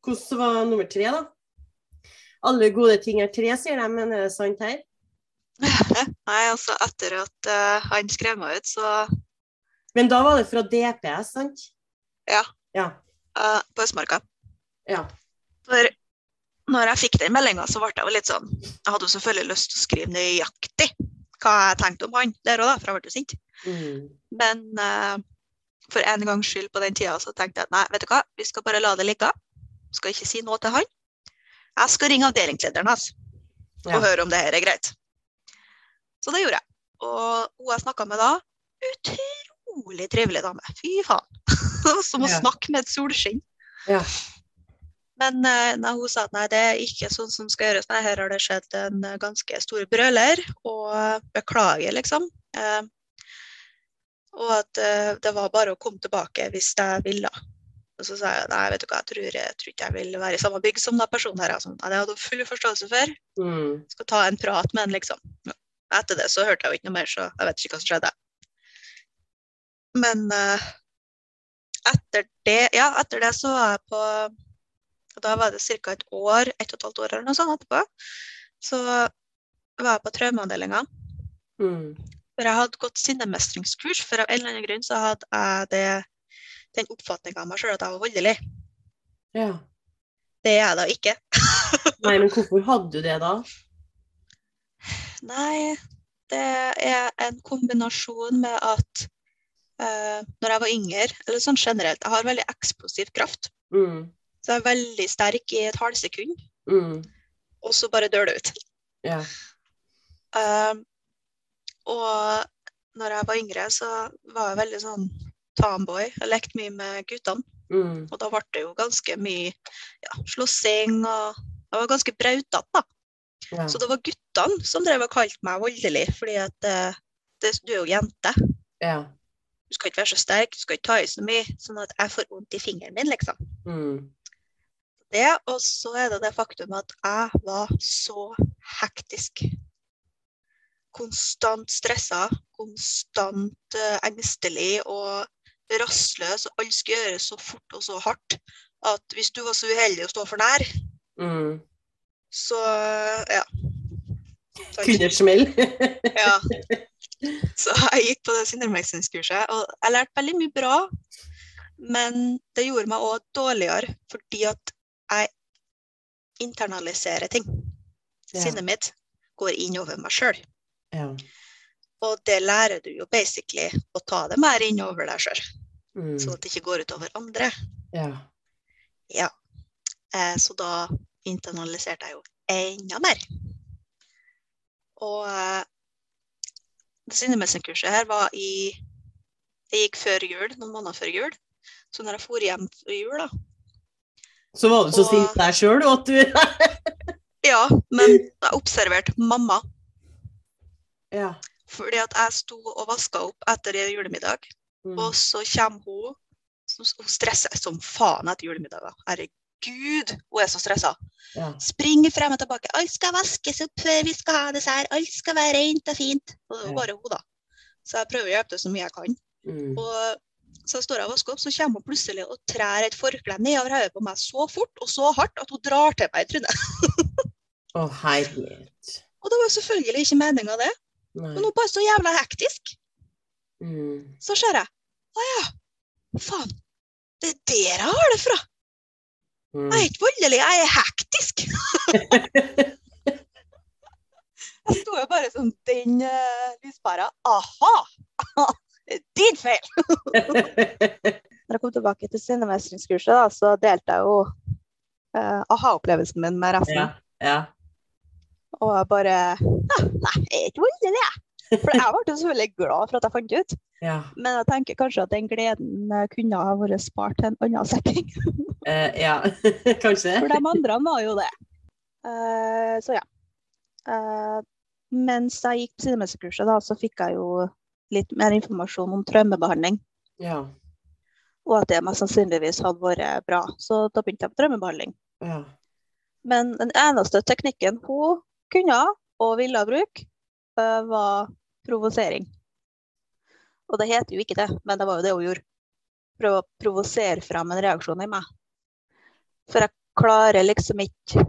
Hvordan var nummer tre, da? Alle gode ting er tre, sier de, men er det sant her? [LAUGHS] Nei, altså etter at uh, han skrev meg ut, så Men da var det fra DPS, sant? Ja. Ja. uh, På Østmarka. ja. For når jeg fikk den meldinga, så ble jeg jo litt sånn Jeg hadde jo selvfølgelig lyst til å skrive nøyaktig hva jeg tenkte om han der og da, for jeg ble jo sint. Mm. Men uh, for en gangs skyld på den tida så tenkte jeg at nei, vet du hva, vi skal bare la det ligge. Skal ikke si noe til han. Jeg skal ringe avdelingslederen hans Ja. og høre om det her er greit. Så det gjorde jeg. Og hun jeg snakka med da, utrolig trivelig dame. Fy faen. [LAUGHS] Som å snakke med et solskinn. Ja. Men nei, hun sa at nei, det er ikke sånn som skal gjøres, nei, her har det skjedd en eh, ganske stor brøler, og eh, beklager, liksom. Eh, og at eh, det var bare å komme tilbake hvis jeg ville. Og så sa jeg nei, vet du hva, jeg tror, jeg tror ikke jeg vil være i samme bygg som den personen her. Altså. Nei, det hadde hun full forståelse for. Mm. Skal ta en prat med han, liksom. Etter det så hørte jeg jo ikke noe mer, så jeg vet ikke hva som skjedde. Men uh, etter det, ja, etter det så var jeg på Da var det ca. et år, ett og et halvt år eller noe sånt etterpå. Så var jeg på traumeavdelinga. Mm. For jeg hadde gått sinnemestringskurs, for av en eller annen grunn så hadde jeg det, den oppfatninga av meg sjøl at jeg var voldelig. Ja. Det er jeg da ikke. [LAUGHS] Nei, men hvorfor hadde du det da? Nei, det er en kombinasjon med at når jeg var yngre, eller sånn generelt, jeg har veldig eksplosiv kraft. Mm. Så jeg er veldig sterk i et halvsekund, Mm. og så bare dør det ut. Ja. Eh, og når jeg var yngre, så var jeg veldig sånn tomboy. Jeg lekte mye med guttene. Mm. Og da ble det jo ganske mye ja, slåssing og Jeg var ganske brautete, da. Ja. Så det var guttene som drev og kalte meg voldelig, fordi at det, det, du er jo jente. ja. Du skal ikke være så sterk, du skal ikke ta i så mye, sånn at jeg får vondt i fingeren min, liksom. Mm. Det, og så er det det faktum at jeg var så hektisk. Konstant stressa, konstant eh, engstelig og rastløs, og alt skulle gjøres så fort og så hardt at hvis du var så uheldig å stå for nær, Mm. så ja. Sant? Kunne det smelle? Ja. [LAUGHS] [LAUGHS] Så jeg gikk på det sinnemestringskurset, og jeg lærte veldig mye bra. Men det gjorde meg òg dårligere fordi at jeg internaliserer ting. Ja. Sinnet mitt går inn over meg sjøl. ja. Og det lærer du jo basically å ta det mer inn over deg sjøl, Mm. sånn at det ikke går utover andre. ja. Ja. Eh, så da internaliserte jeg jo enda mer. Og eh, det sinnemestringskurset her var i Det gikk før jul, noen måneder før jul. Så når jeg for hjem før jul, da Så var du så sint deg sjøl at du [LAUGHS] Ja, men jeg observerte mamma. Ja. Fordi at jeg sto og vaska opp etter julemiddag, Mm. og så kommer hun Hun stresser som faen etter julemiddager. Herregud, hun er så stressa. ja. Springer frem og tilbake. Alt skal vaskes opp før vi skal ha dessert. Alt skal være rent og fint. Og det var bare hun, da. Så jeg prøver å hjelpe til så mye jeg kan. Mm. Og så står jeg og vasker opp, så kommer hun plutselig og trær et forkle nedover hodet på meg så fort og så hardt at hun drar til meg i trynet. Å, herlighet. Og det var selvfølgelig ikke meninga, det. Nei. Men hun bare så jævla hektisk. Mm. Så ser jeg. Å ja. Faen. Det er der jeg har det fra. Mm. Jeg er ikke voldelig, jeg er hektisk. [LAUGHS] Jeg sto jo bare som den uh, lyspæra. Aha! [LAUGHS] Din feil! [LAUGHS] Når jeg kom tilbake til sinnemestringskurset, da, så delte jeg jo uh, aha-opplevelsen min med resten. ja. ja. Og jeg bare Nei, jeg er ikke voldelig, jeg. For jeg ble jo selvfølgelig glad for at jeg fant det ut. Ja. Men jeg tenker kanskje at den gleden kunne ha vært spart til en annen setting. uh, [LAUGHS] ja. [LAUGHS] Kanskje. For de andre var jo det. Uh, så ja. Uh, mens jeg gikk på sidemesterkurset, da, så fikk jeg jo litt mer informasjon om traumebehandling. Ja. Og at det mest sannsynligvis hadde vært bra. Så da begynte jeg på traumebehandling. ja. Men den eneste teknikken hun kunne og ville bruke, var provosering. Og det heter jo ikke det, men det var jo det hun gjorde. Prøve å provosere fram en reaksjon i meg. For jeg klarer liksom ikke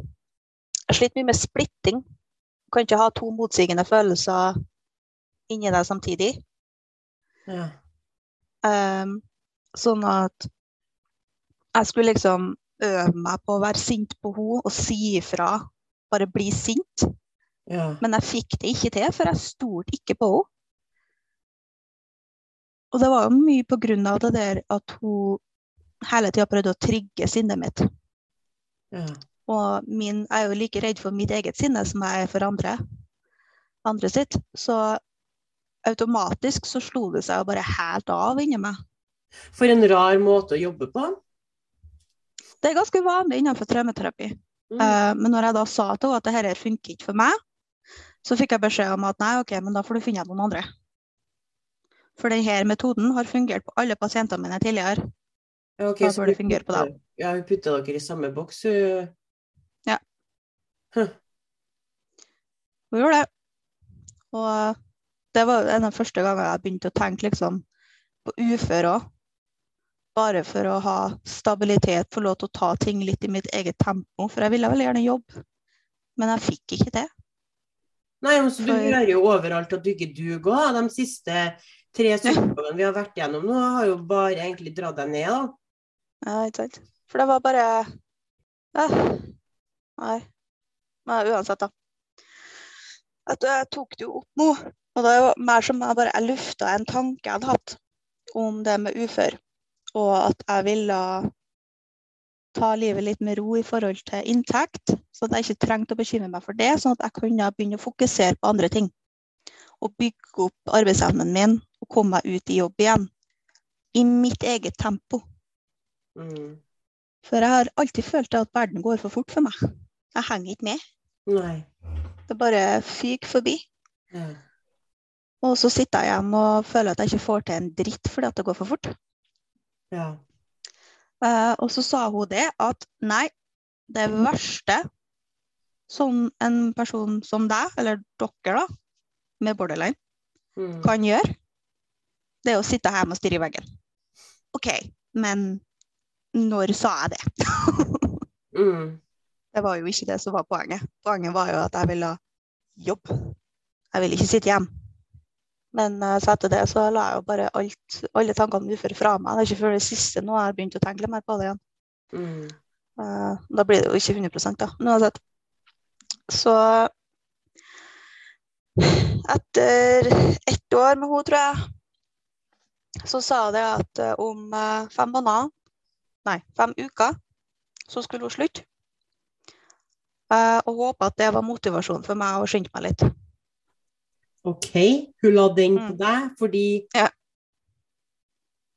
Jeg sliter mye med splitting. Kan ikke ha to motsigende følelser inni deg samtidig. ja. Um, sånn at jeg skulle liksom øve meg på å være sint på henne og si ifra. Bare bli sint. Ja. Men jeg fikk det ikke til, for jeg stolte ikke på henne. Og det var jo mye på grunn av det der at hun hele tida prøvde å trigge sinnet mitt. ja. Og min, jeg er jo like redd for mitt eget sinne som jeg er for andre, andre sitt. Så automatisk så slo det seg jo bare helt av inni meg. For en rar måte å jobbe på. Det er ganske vanlig innenfor traumeterapi. Mm. Uh, men når jeg da sa til henne at dette funker ikke for meg, så fikk jeg beskjed om at nei, ok, men da får du finne noen andre. For denne metoden har fungert på alle pasientene mine tidligere. Ja, okay, da så bør det fungere på putter- Ja, vi putter dere i samme boks. hun- Hun gjorde det. Og det var en av de første gangene jeg begynte å tenke liksom på uføre òg. Bare for å ha stabilitet, få lov til å ta ting litt i mitt eget tempo. For jeg ville veldig gjerne jobbe, men jeg fikk ikke det. Nei, men så Du For- hører jo overalt at du ikke duger. da. De siste tre sykdommene vi har vært gjennom nå, har jo bare egentlig dratt deg ned. da. Ja, ikke sant? For det var bare eh, Nei. Men uansett, da. At jeg tok det jo opp nå. Og det er jo mer som jeg bare jeg lufta en tanke jeg hadde hatt om det med ufør. Og at jeg ville ta livet litt med ro i forhold til inntekt. Så at jeg ikke trengte å bekymre meg for det, sånn at jeg kunne begynne å fokusere på andre ting. Og bygge opp arbeidsevnen min og komme meg ut i jobb igjen. I mitt eget tempo. Mm. For jeg har alltid følt at verden går for fort for meg. Jeg henger ikke med. Nei. Det bare fyker forbi. Ja. Og så sitter jeg igjen og føler at jeg ikke får til en dritt fordi at det går for fort. ja. Eh, og så sa hun det at nei, det verste som en person som deg, eller dere da, med borderline, Mm. kan gjøre, det er å sitte hjemme og stirre i veggen. OK, men når sa jeg det? [LAUGHS] Mm. Det var jo ikke det som var poenget. Poenget var jo at jeg ville jobbe. Jeg ville ikke sitte hjemme. Men eh, så etter det så la jeg jo bare alt, alle tankene uføre fra meg. Det er ikke før det siste nå jeg har begynt å tenke litt mer på det igjen. Mm. Eh, da blir det jo ikke 100 da. Men uansett. Så etter ett år med henne, tror jeg, så sa det at eh, om fem måneder, nei, fem uker, så skulle hun slutte. Og håpa at det var motivasjon for meg å skynde meg litt. OK, hun la den på Mm. deg fordi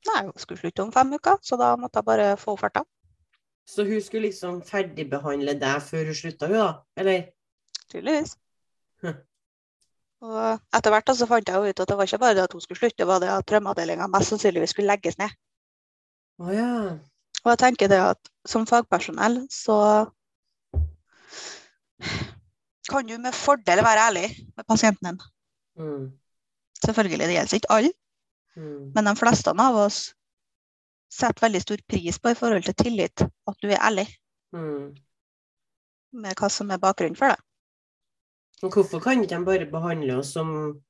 Nei, hun skulle slutte om fem uker, så da måtte jeg bare få farta. Så hun skulle liksom ferdigbehandle deg før hun slutta, hun da? Eller? Tydeligvis. Hm. Og etter hvert så fant jeg ut at det var ikke bare det at hun skulle slutte, det var det at traumeavdelinga mest sannsynligvis skulle legges ned. Oh, ja. Og jeg tenker det at som fagpersonell så kan du med fordel være ærlig med pasienten din. Mm. Selvfølgelig, det gjelder ikke alle, Mm. men de fleste av oss setter veldig stor pris på i forhold til tillit at du er ærlig Mm. med hva som er bakgrunnen for det. Men hvorfor kan ikke de bare behandle oss som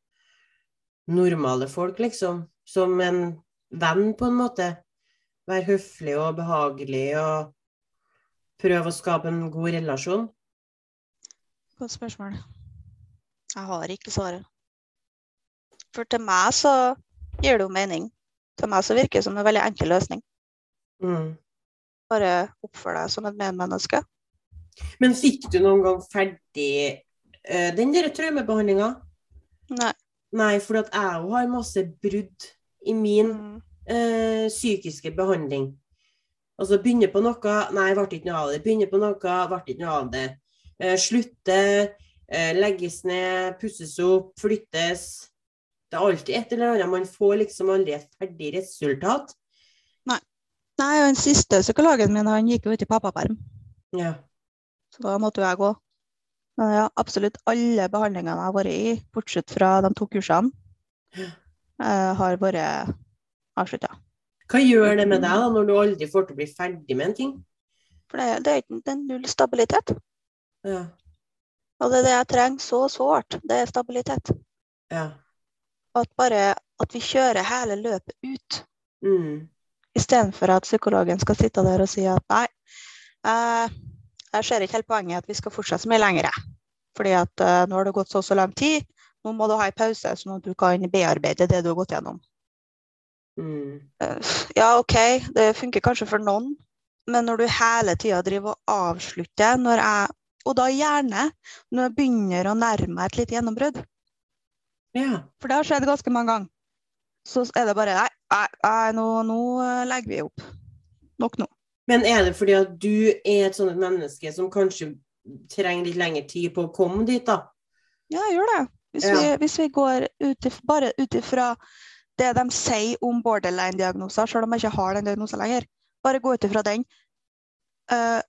normale folk, liksom? Som en venn, på en måte? Være høflig og behagelig og prøve å skape en god relasjon? Godt spørsmål. Jeg har ikke svaret. For til meg så gir det jo mening. Til meg så virker det som en veldig enkel løsning. Mm. Bare oppfør deg som et medmenneske. Men fikk du noen gang ferdig uh, den der traumebehandlinga? Nei. Nei, for at jeg òg har masse brudd i min Mm. uh, psykiske behandling. Altså begynner på noe, nei, ble ikke noe av det. Begynner på noe, ble ikke noe av det. Uh, slutte, eh, legges ned, pusses opp, flyttes. Det er alltid et eller annet. Man får liksom aldri et ferdig resultat. Nei, og den siste psykologen min han gikk jo ut i pappaperm, Ja. så da måtte jo jeg gå. Men ja, absolutt alle behandlingene jeg har vært i, bortsett fra de to kursene, eh, har vært avslutta. Hva gjør det med deg da, når du aldri får til å bli ferdig med en ting? For det, det er det er null stabilitet. Ja. Og det er det jeg trenger så sårt. Det er stabilitet. ja. At bare at vi kjører hele løpet ut. Mm. Istedenfor at psykologen skal sitte der og si at nei, eh, jeg ser ikke helt poenget i at vi skal fortsette så mye lenger. Fordi at eh, nå har det gått så så lang tid, nå må du ha en pause sånn at du kan bearbeide det du har gått gjennom. Mm. Eh, ja, OK, det funker kanskje for noen, men når du hele tida driver og avslutter, når jeg, og da gjerne når jeg begynner å nærme meg et lite gjennombrudd, Ja. for det har skjedd ganske mange ganger, så er det bare nei, nei, nå, nå eh, legger vi opp. Nok nå. Men er det fordi at du er et sånt menneske som kanskje trenger litt lengre tid på å komme dit, da? Ja, jeg gjør det. Hvis, Ja. vi, hvis vi går ut bare ut ifra det de sier om borderline-diagnoser, selv om jeg ikke har den diagnosen lenger, bare gå ut ifra den. Uh,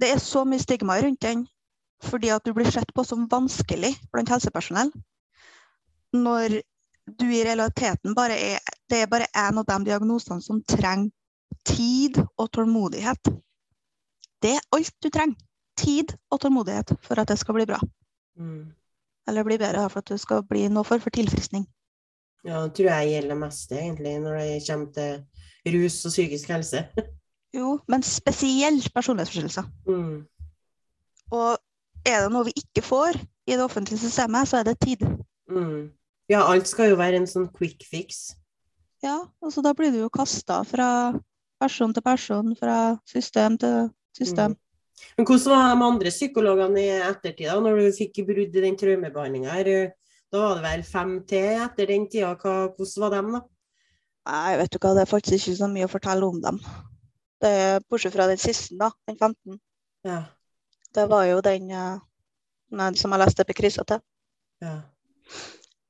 det er så mye stigma rundt den fordi at du blir sett på som vanskelig blant helsepersonell. Når du i realiteten bare er Det er bare en av de diagnosene som trenger tid og tålmodighet. Det er alt du trenger. Tid og tålmodighet for at det skal bli bra. Mm. Eller bli bedre for at det skal bli noe for, for tilfriskning. Ja, det tror jeg gjelder mest, egentlig, når det kommer til rus og psykisk helse. [LAUGHS] Jo, men spesielt personlighetsforstyrrelser. Mm. Og er det noe vi ikke får i det offentlige systemet, så er det tid. Mm. Ja, alt skal jo være en sånn quick fix. Ja, altså da blir du jo kasta fra person til person, fra system til system. Mm. Men hvordan var de andre psykologene i ettertid, da, når du fikk brudd i den traumebehandlinga her? Da var det vel fem til etter den tida. Hvordan var dem, da? Nei, vet du hva, det er faktisk ikke så mye å fortelle om dem. Det er, bortsett fra den siste, da, den 15. Ja. Det var jo den den som jeg leste epikrysa til. ja.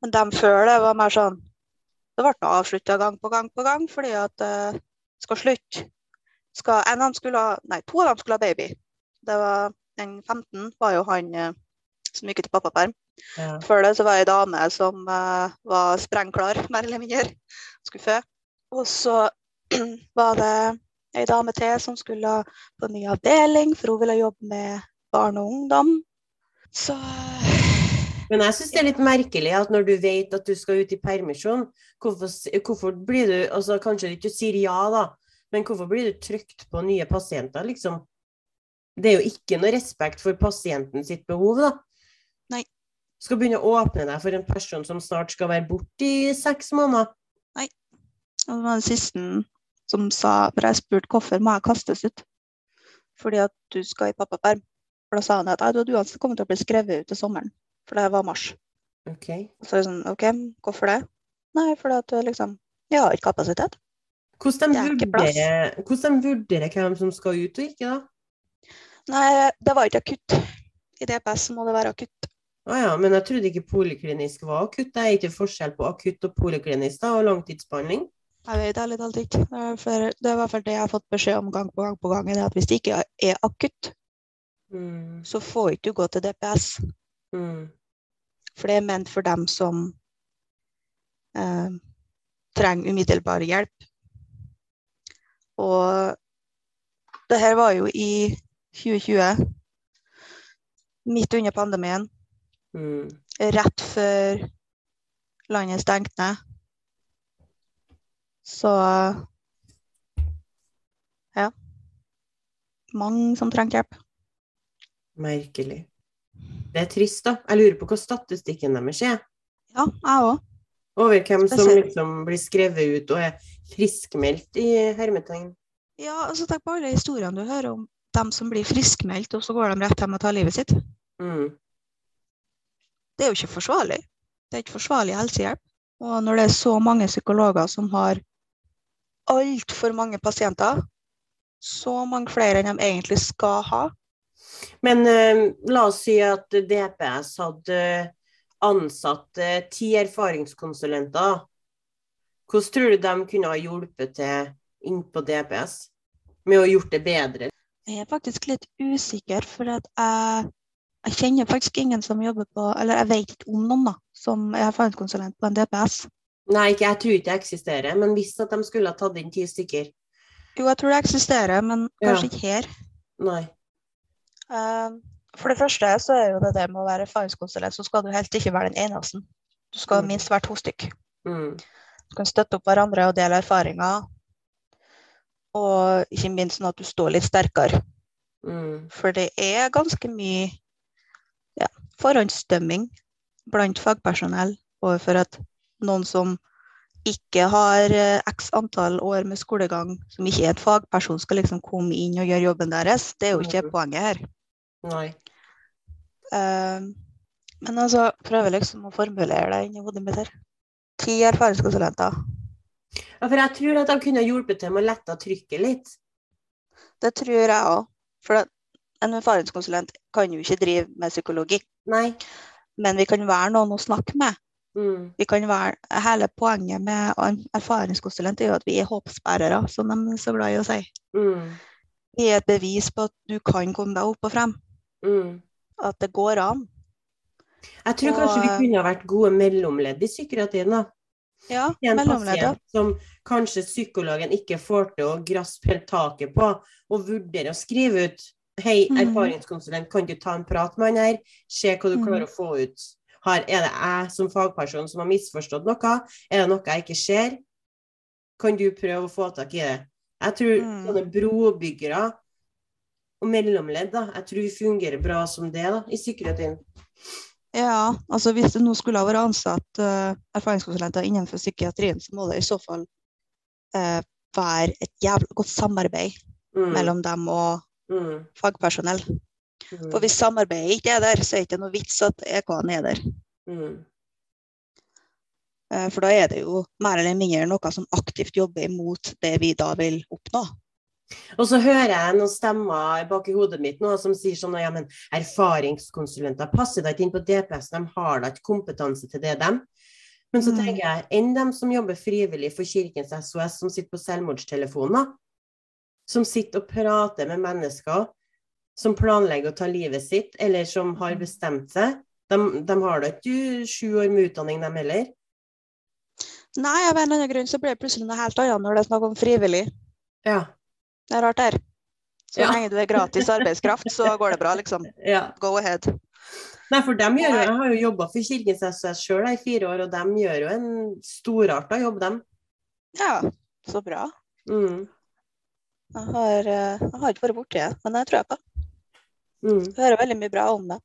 Men dem før det var mer sånn Det ble avslutta gang på gang på gang fordi at uh, skal slutte. Skal, en av dem skulle ha, nei, to av dem skulle ha baby. Det var, den 15 var jo han uh, som gikk ut i pappaperm. ja. Før det så var ei dame som uh, var sprengklar, mer eller mindre. Skulle fø. Og så [CLEARS THROAT] var det ei dame til som skulle på ny avdeling, for hun ville jobbe med barn og ungdom. Så Men jeg syns det er litt merkelig at når du vet at du skal ut i permisjon, hvorfor, hvorfor blir du altså Kanskje du ikke sier ja, da, men hvorfor blir du trykt på nye pasienter, liksom? Det er jo ikke noe respekt for pasienten sitt behov, da. Nei. Skal begynne å åpne deg for en person som snart skal være borte i seks måneder. Og det var den siste som sa For jeg spurte hvorfor må jeg kastes ut. Fordi at du skal i pappaperm. For da sa han at du hadde uansett kommet til å bli skrevet ut til sommeren. For det var mars. Ok. Så er det sånn OK, hvorfor det? Nei, fordi at liksom Jeg har ikke kapasitet. Hvordan de, er vurderer, hvordan vurderer hvem som skal ut og ikke, da? Nei, det var ikke akutt. I DPS må det være akutt. Å ja, men jeg trodde ikke poliklinisk var akutt. Det er ikke forskjell på akutt og poliklinisk da, og langtidsbehandling. Jeg vet ærlig talt ikke. Er, det er i hvert fall det jeg har fått beskjed om gang på gang på gang. er at Hvis det ikke er akutt, Mm. så får ikke du gå til DPS. Mm. For det er ment for dem som eh, trenger umiddelbar hjelp. Og det her var jo i 2020, midt under pandemien, Mm. rett før landet stengte ned. Så ja. Mange som trenger hjelp. Merkelig. Det er trist, da. Jeg lurer på hva statistikken deres er. Ja, jeg òg. Over hvem som liksom blir skrevet ut og er friskmeldt i hermetegn. Ja, altså tenk på alle historiene du hører om dem som blir friskmeldt, og så går de rett hjem og tar livet sitt. Mm. Det er jo ikke forsvarlig. Det er ikke forsvarlig helsehjelp. Og når det er så mange psykologer som har altfor mange pasienter, så mange flere enn de egentlig skal ha, Men eh, la oss si at DPS hadde ansatt eh, ti erfaringskonsulenter. Hvordan tror du de kunne ha hjulpet til inn på DPS med å gjort det bedre? Jeg er faktisk litt usikker, for jeg, jeg kjenner faktisk ingen som jobber på Eller jeg vet ikke om noen da, som er erfaringskonsulent på en DPS. Nei, ikke, jeg tror ikke det eksisterer, men hvis at de skulle ha tatt inn ti stykker Jo, jeg tror det eksisterer, men Ja. kanskje ikke her. Nei. Eh, For det første så er jo det det med å være erfaringskonsulent, så skal du helst ikke være den eneste. Du skal Mm. minst være to stykk. Mm. Du kan støtte opp hverandre og dele erfaringer. Og ikke minst sånn at du står litt sterkere. Mm. For det er ganske mye ja, forhåndsdømming blant fagpersonell overfor at noen som ikke har eh, x antall år med skolegang, som ikke er et fagperson, skal liksom komme inn og gjøre jobben deres. Det er jo ikke Mhm. poenget her. Nei. Uh, men altså, prøver liksom å formulere det inni hodet mitt her. Ti erfaringskonsulenter. Ja, for jeg tror at de kunne hjulpet til med å lette trykket litt. Det tror jeg òg. For en erfaringskonsulent kan jo ikke drive med psykologi. Nei. Men vi kan være noen å snakke med. Mm. Vi kan være, hele poenget med erfaringskonsulent er jo at vi er håpsbærere, som de er så glad i å si. Mm. Vi er et bevis på at du kan komme deg opp og frem. Mm. At det går an. Jeg tror Og- kanskje vi kunne ha vært gode mellomledd i psykiatrien. da. Ja, en pasient som kanskje psykologen ikke får til å graspe helt taket på, og vurderer å skrive ut Hei, Mhm. erfaringskonsulent, kan du ta en prat med han her? Se hva du Mhm. klarer å få ut. Har, er det jeg som fagperson som har misforstått noe? Er det noe jeg ikke ser? Kan du prøve å få tak i det? Jeg tror Mm. sånne brobyggere og mellomledd, da, jeg tror fungerer bra som det da, i psykiatrien. Ja, altså hvis det nå skulle ha vært ansatt uh, erfaringskonsulenter innenfor psykiatrien, så må det i så fall uh, være et jævla godt samarbeid Mm. mellom dem og Mm. fagpersonell. Mm. For hvis samarbeidet ikke er der, så er det ikke noe vits at EK-en er der. Mm. Eh, For da er det jo mer eller mindre noe som aktivt jobber imot det vi da vil oppnå. Og så hører jeg noen stemmer bak i hodet mitt nå som sier sånn ja, men erfaringskonsulenter passer da ikke inn på DPS, de har da ikke kompetanse til det, dem. Men så Mm. tenker jeg, enn dem som jobber frivillig for Kirkens SOS, som sitter på selvmordstelefoner, som sitter og prater med mennesker som planlegger å ta livet sitt, eller som har bestemt seg, de, de har da ikke sju år med utdanning, de heller. Nei, av en eller annen grunn så blir det plutselig noe helt annet når det er snakk om frivillig. Ja. Det er rart der. Så Ja. lenge du er gratis arbeidskraft, så går det bra, liksom. [LAUGHS] ja. Go ahead. Nei, for dem gjør Jeg har jo jobba for Kirkens SOS sjøl i fire år, og de gjør jo en storarta jobb, dem. Ja, så bra. Mm. Jeg har, eh, jeg har ikke vært borti det, men det tror jeg på. Mm. Hører veldig mye bra om det.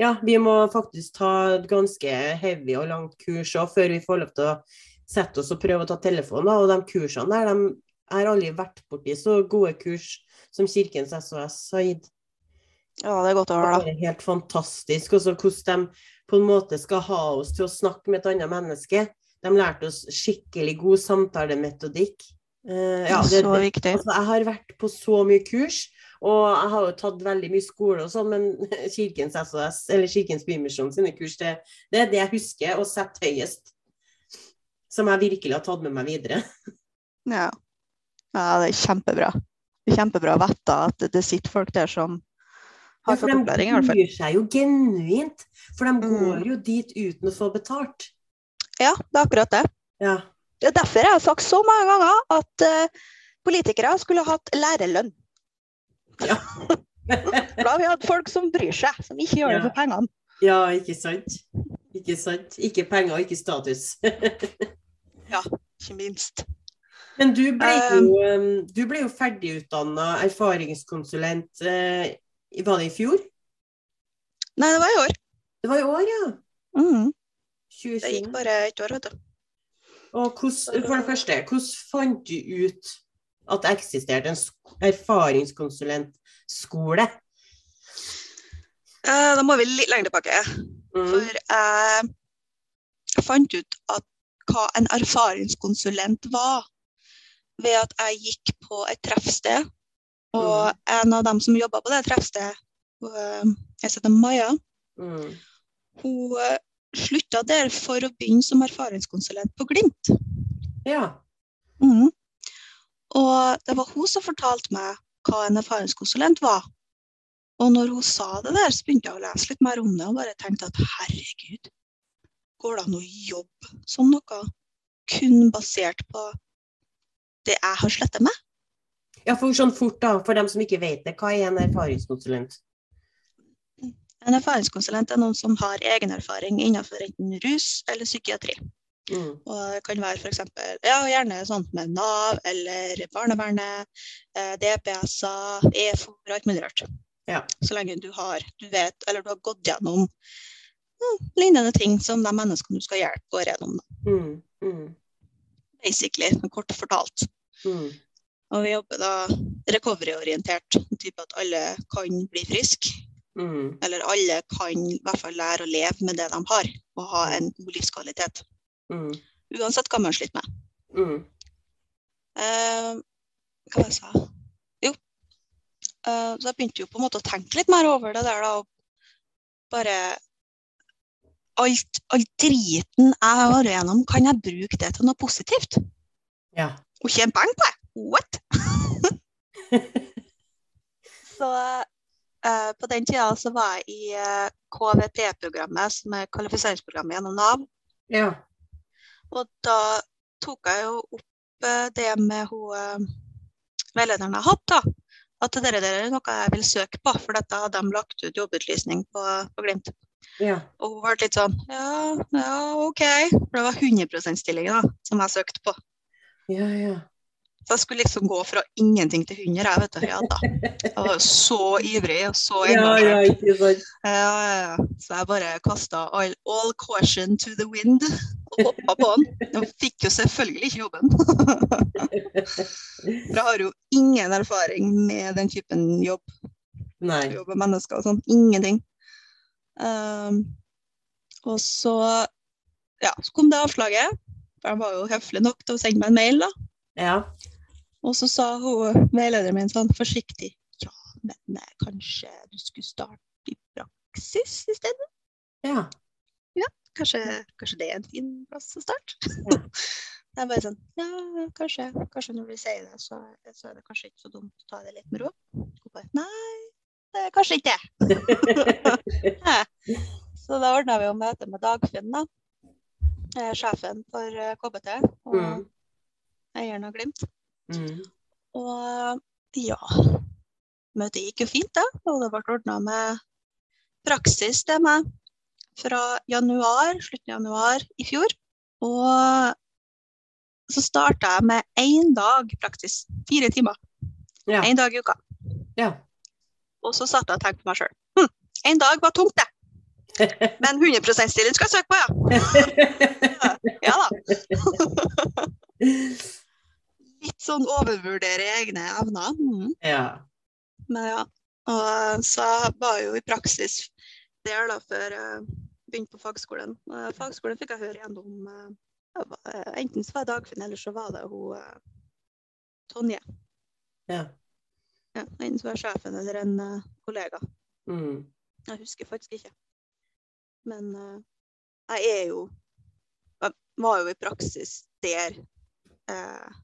Ja, vi må faktisk ta et ganske heavy og langt kurs òg, før vi får lov til å sette oss og prøve å ta telefonen. Og de kursene der, de har aldri vært borti så gode kurs som Kirkens SOS har gitt. Ja, det er godt å høre, da. Det er helt fantastisk. Også hvordan de på en måte skal ha oss til å snakke med et annet menneske. De lærte oss skikkelig god samtalemetodikk. Uh, ja, det, så viktig. Altså, jeg har vært på så mye kurs, og jeg har jo tatt veldig mye skole og sånn, men [LAUGHS] Kirkens SOS, eller Kirkens Bymisjon sine kurs, det, det er det jeg husker og setter høyest. Som jeg virkelig har tatt med meg videre. [LAUGHS] Ja. ja, det er kjempebra. Det er kjempebra å vite at det, sitter folk der som har ja, fått opplæring, i hvert fall. de bryr seg jo genuint, for de Mm. går jo dit uten å få betalt. Ja, det er akkurat det. Ja. Det er derfor jeg har sagt så mange ganger at uh, politikere skulle hatt lærerlønn. Ja. Da har vi hatt folk som bryr seg, som ikke gjør det for pengene. ja, ikke sant? Ikke sant? Ikke penger, ikke status. [LAUGHS] ja, Ikke minst. Men du ble jo, um, du ble jo ferdigutdanna erfaringskonsulent eh, i- Var det i fjor? Nei, det var i år. Det var i år, ja. Mm. Det gikk bare et år, vet du. Og hvordan, for det første, hvordan fant du ut at det eksisterte en sk- erfaringskonsulentskole? Eh, da må vi litt lenger tilbake. Mm. For jeg fant ut at hva en erfaringskonsulent var, ved at jeg gikk på et treffsted. Og en av dem som jobba på det treffstedet, jeg heter Maja, Mm. hun eh, slutta der for å begynne som erfaringskonsulent på Glimt. Ja. Mhm. Og det var hun som fortalte meg hva en erfaringskonsulent var. Og når hun sa det der, så begynte jeg å lese litt mer om det og bare tenkte at herregud, går det an å jobbe som noe kun basert på det jeg har sletta med? ja, for sånn fort, da, for dem som ikke vet det, hva er en erfaringskonsulent? En erfaringskonsulent er noen som har egen erfaring innenfor enten rus eller psykiatri. Mm. Og det kan være f.eks. Ja, gjerne sånt med Nav eller barnevernet, eh, DPS-er, EFO og alt mulig rart. Ja. Så lenge du har, du vet, eller du har gått gjennom mm, lignende ting som de menneskene du skal hjelpe, går gjennom. Mm. Mm. Basically, kort fortalt. Mm. Og vi jobber da recovery-orientert, type at alle kan bli friske. Mm. Eller alle kan i hvert fall lære å leve med det de har, og ha en god livskvalitet. Mm. Uansett hva man sliter med. Mm. Eh, hva jeg sa? Jo. Eh, så jeg begynte jo på en måte å tenke litt mer over det der, da. Og bare alt, alt driten jeg har vært gjennom, kan jeg bruke det til noe positivt? Ja. Og tjene penger på det? What? [LAUGHS] så eh, på den tida så var jeg i eh, KVP-programmet, som er kvalifiseringsprogrammet gjennom Nav. Ja. Og da tok jeg jo opp eh, det med hun eh, veilederen jeg hadde, da. At det der er noe jeg vil søke på, for dette hadde de lagt ut jobbutlysning på, på Glimt. Ja. Og hun ble litt sånn ja, ja, OK. For det var 100 %-stillinger da, som jeg søkte på. Ja, ja. Så jeg skulle liksom gå fra ingenting til 100, jeg, vet du. Ja da. Jeg var jo så ivrig og så Ja, ja, engasjert. ikke sant. Ja, ja, ja. Så jeg bare kasta all, all caution to the wind og hoppa på den. Og fikk jo selvfølgelig ikke jobben. For jeg har jo ingen erfaring med den typen jobb. Nei. Jobb med mennesker og sånn. Ingenting. Um, og så, ja, så kom det avslaget. For han var jo høflig nok til å sende meg en mail, da. Ja. Og så sa hun, veilederen min sånn forsiktig Ja, men eh, kanskje du skulle starte i praksis i stedet? Ja. Kanskje, kanskje det er en fin plass å starte? Ja. [LAUGHS] Jeg bare sånn Ja, kanskje, kanskje når du sier det, så, så er det kanskje ikke så dumt å ta det litt med ro. Hun bare Nei, det er kanskje ikke det. [LAUGHS] så da ordna vi jo møte med Dagfinn, da. Eh, Sjefen for eh, KBT og Mm. eieren av Glimt. Mm. Og ja, møtet gikk jo fint, da. Og det ble ordna med praksis til meg fra januar, slutten av januar i fjor. Og så starta jeg med én dag praksis. Fire timer. Ja. Dag i uka. Ja. Og så satt jeg og tenkte på meg sjøl. Hm, én dag var tungt, det. [LAUGHS] Men 100 %-stilling skal jeg søke på, ja. [LAUGHS] Ja da. [LAUGHS] Litt sånn overvurdere egne evner. Mm. ja. Men ja. Og så var jeg jo i praksis der da før jeg begynte på fagskolen. Fagskolen fikk jeg høre gjennom eh, eh, Enten så var det Dagfinn, eller så var det hun eh, Tonje. Ja. Ja, enten så var sjefen eller en kollega. Mm. Jeg husker faktisk ikke. Men jeg er jo Jeg var jo i praksis der eh,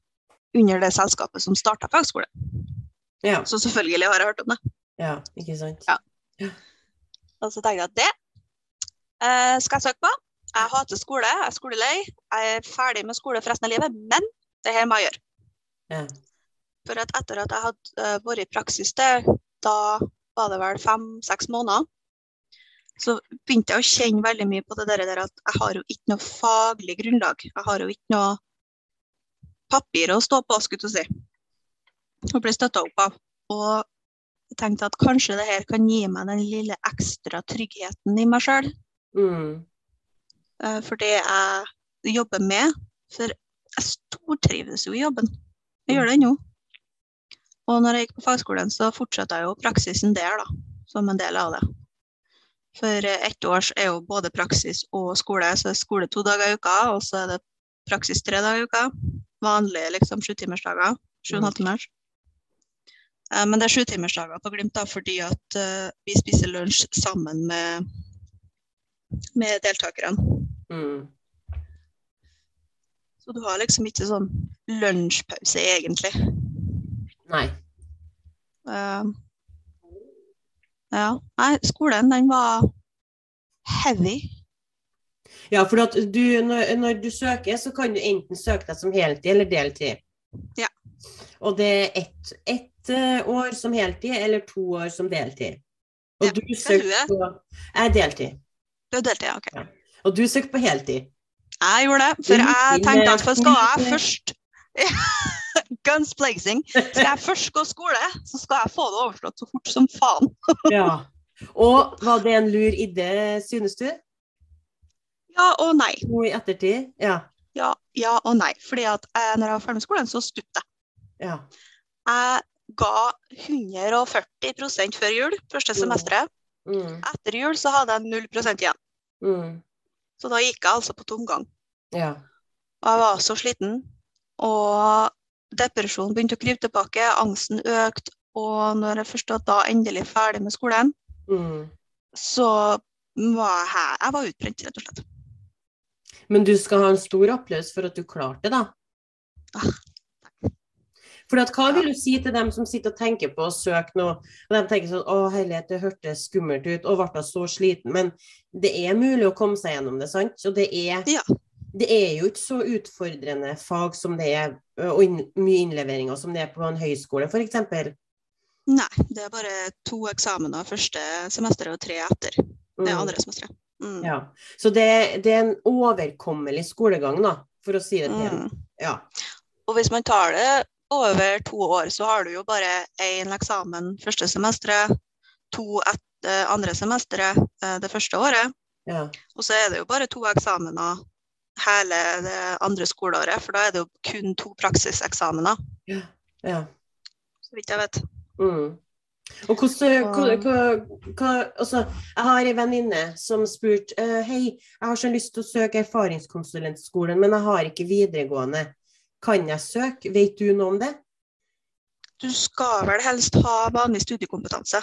under det selskapet som starta fagskole. Ja. Så selvfølgelig har jeg hørt om det. ja. Ikke sant. Ja. Og så tenkte jeg at det eh, skal jeg søke på. Jeg hater skole, jeg er skolelei. Jeg er ferdig med skole for resten av livet, men det her må jeg gjøre. Ja. For at etter at jeg hadde eh, vært i praksis der, da var det vel fem-seks måneder, så begynte jeg å kjenne veldig mye på det der, der at jeg har jo ikke noe faglig grunnlag. Jeg har jo ikke noe papir å stå på, skulle du si. Og bli støtta opp av. Og jeg tenkte at kanskje det her kan gi meg den lille ekstra tryggheten i meg sjøl. Mm. eh, For det jeg jobber med. For jeg stortrives jo i jobben. Jeg gjør det ennå. Og når jeg gikk på fagskolen, så fortsatte jeg jo praksisen der, da. Som en del av det. For eh, ett års er jo både praksis og skole. Så er skole to dager i uka, og så er det praksis tre dager i uka. Vanlige liksom sjutimersdager. Sju og en halv timers. Eh, Men det er sjutimersdager på Glimt da, fordi at uh, vi spiser lunsj sammen med, med deltakerne. Mm. Så du har liksom ikke sånn lunsjpause, egentlig. Nei. Uh, ja. Nei, skolen, den var heavy. Ja, for du, når, når du søker, så kan du enten søke deg som heltid eller deltid. Ja. Og det er ett ett, eh, år som heltid eller to år som deltid. Og Ja, du er søkte på Jeg er deltid. Du er deltid, ja, Og du søkte på heltid. Jeg gjorde det, for jeg tenkte at for skal jeg først [LAUGHS] Guns blazing. Skal jeg først gå skole, så skal jeg få det overstått så fort som faen. Ja. Og var det en lur idé, synes du? Ja og nei. Nå i ettertid? Ja. Ja, ja og nei. Fordi at jeg, når jeg var ferdig med skolen, så stupte jeg. Ja. Jeg ga 140 før jul, første semesteret. Mm. Etter jul så hadde jeg 0 igjen. Mm. Så da gikk jeg altså på tomgang. Ja. Og jeg var så sliten. Og depresjonen begynte å krype tilbake, angsten økte. Og når jeg først da endelig ferdig med skolen, Mm. så var jeg. Jeg var utbrent, rett og slett. Men du skal ha en stor applaus for at du klarte det, da. Ah, For at, hva vil du si til dem som sitter og tenker på å søke noe, og de tenker sånn Å, herlighet, det hørtes skummelt ut, og ble så sliten. Men det er mulig å komme seg gjennom det, sant? Og det er, Ja. det er jo ikke så utfordrende fag som det er, og inn, mye innleveringer som det er på en høyskole, f.eks. Nei, det er bare to eksamener første semester og tre etter det Mm. andre semesteret. Mm. Ja. Så det, det er en overkommelig skolegang, da, for å si det pent. Mm. Ja. Og hvis man tar det over to år, så har du jo bare én eksamen første semesteret, to etter andre semesteret eh, det første året. ja. Og så er det jo bare to eksamener hele det andre skoleåret, for da er det jo kun to praksiseksamener, ja. så vidt jeg vet. Mm. Og hvordan, hva, hva, hva, altså, jeg har en venninne som spurte uh, Hei, jeg har så lyst til å søke erfaringskonsulentskolen, men jeg har ikke videregående. Kan jeg søke? Vet du noe om det? Du skal vel helst ha vanlig studiekompetanse.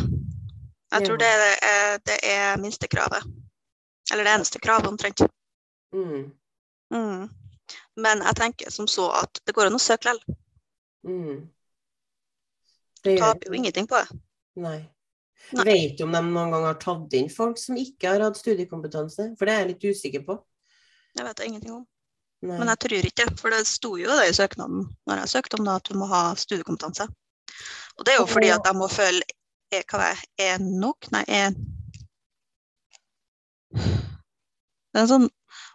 Jeg tror det er, det er minstekravet. Eller det eneste kravet, omtrent. Mm. Mm. Men jeg tenker som så at det går an å søke likevel. Mm. Du taper jo ingenting på det. Nei. Nei. Vet du om de noen gang har tatt inn folk som ikke har hatt studiekompetanse? For det er jeg litt usikker på. Det vet jeg ingenting om. Nei. Men jeg tror ikke det, for det sto jo det i søknaden når jeg søkte om det, at du må ha studiekompetanse. Og det er jo fordi at de må følge er, hva er en nok? Nei, er Det er en sånn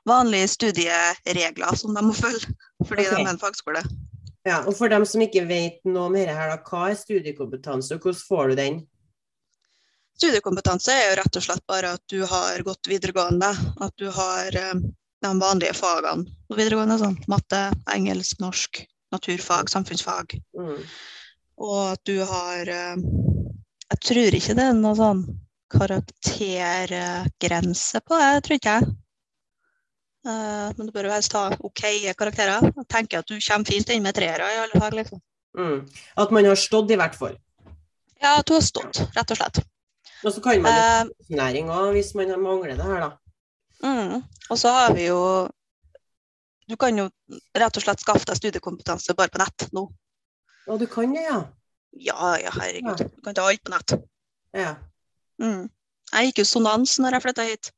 vanlige studieregler som de må følge fordi okay. de er en fagskole. Ja, og for dem som ikke vet noe om dette her, da, hva er studiekompetanse, og hvordan får du den? Studiekompetanse er jo rett og slett bare at du har gått videregående. At du har eh, de vanlige fagene på videregående, sånn matte, engelsk, norsk, naturfag, samfunnsfag. Mm. Og at du har eh, Jeg tror ikke det er noe sånn karaktergrense på det, tror ikke jeg. Eh, men du bør helst ha OK karakterer. Jeg tenker at du kommer fint inn med treere i alle fag, liksom. Mm. At man har stått, i hvert fall. Ja, at du har stått, rett og slett. Og så kan man jo uh, opplæring òg, hvis man mangler det her, da. Mm. Og så har vi jo Du kan jo rett og slett skaffe deg studiekompetanse bare på nett nå. ja, du kan det, ja? Ja, ja, herregud. Ja. Du kan ta alt på nett. Ja. Mm. Jeg gikk jo sonans når jeg flytta hit.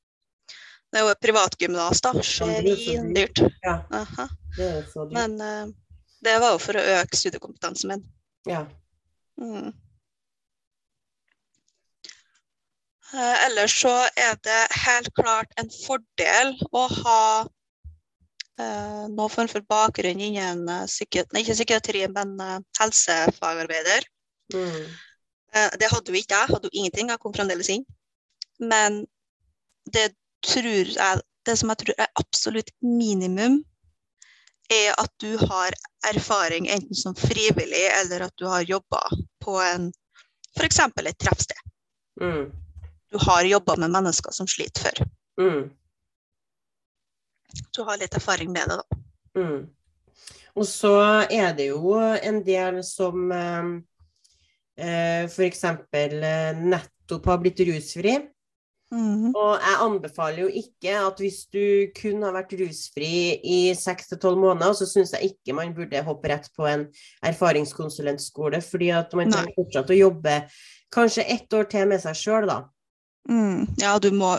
Det er jo et privatgymnas, da. Svindyrt. ja. Men uh, det var jo for å øke studiekompetansen min. Ja. Mm. Uh, ellers så er det helt klart en fordel å ha uh, noen form for bakgrunn innen psykiatri, psyki- ikke psykiatri, men helsefagarbeider. Mm. Det hadde jo ikke jeg. Hadde jo ingenting. Jeg kom fremdeles inn. Men det tror jeg Det som jeg tror er absolutt minimum, er at du har erfaring enten som frivillig eller at du har jobba på en f.eks. et treffsted. Mm. Du har jobba med mennesker som sliter før. Mm. Du har litt erfaring med det, da. Mm. Og så er det jo en del som eh, eh, f.eks. Eh, nettopp har blitt rusfri. Mhm. Og jeg anbefaler jo ikke at hvis du kun har vært rusfri i seks til tolv måneder, så syns jeg ikke man burde hoppe rett på en erfaringskonsulentskole, fordi at man trenger fortsatt å jobbe kanskje ett år til med seg sjøl, da. Mm. Ja, du må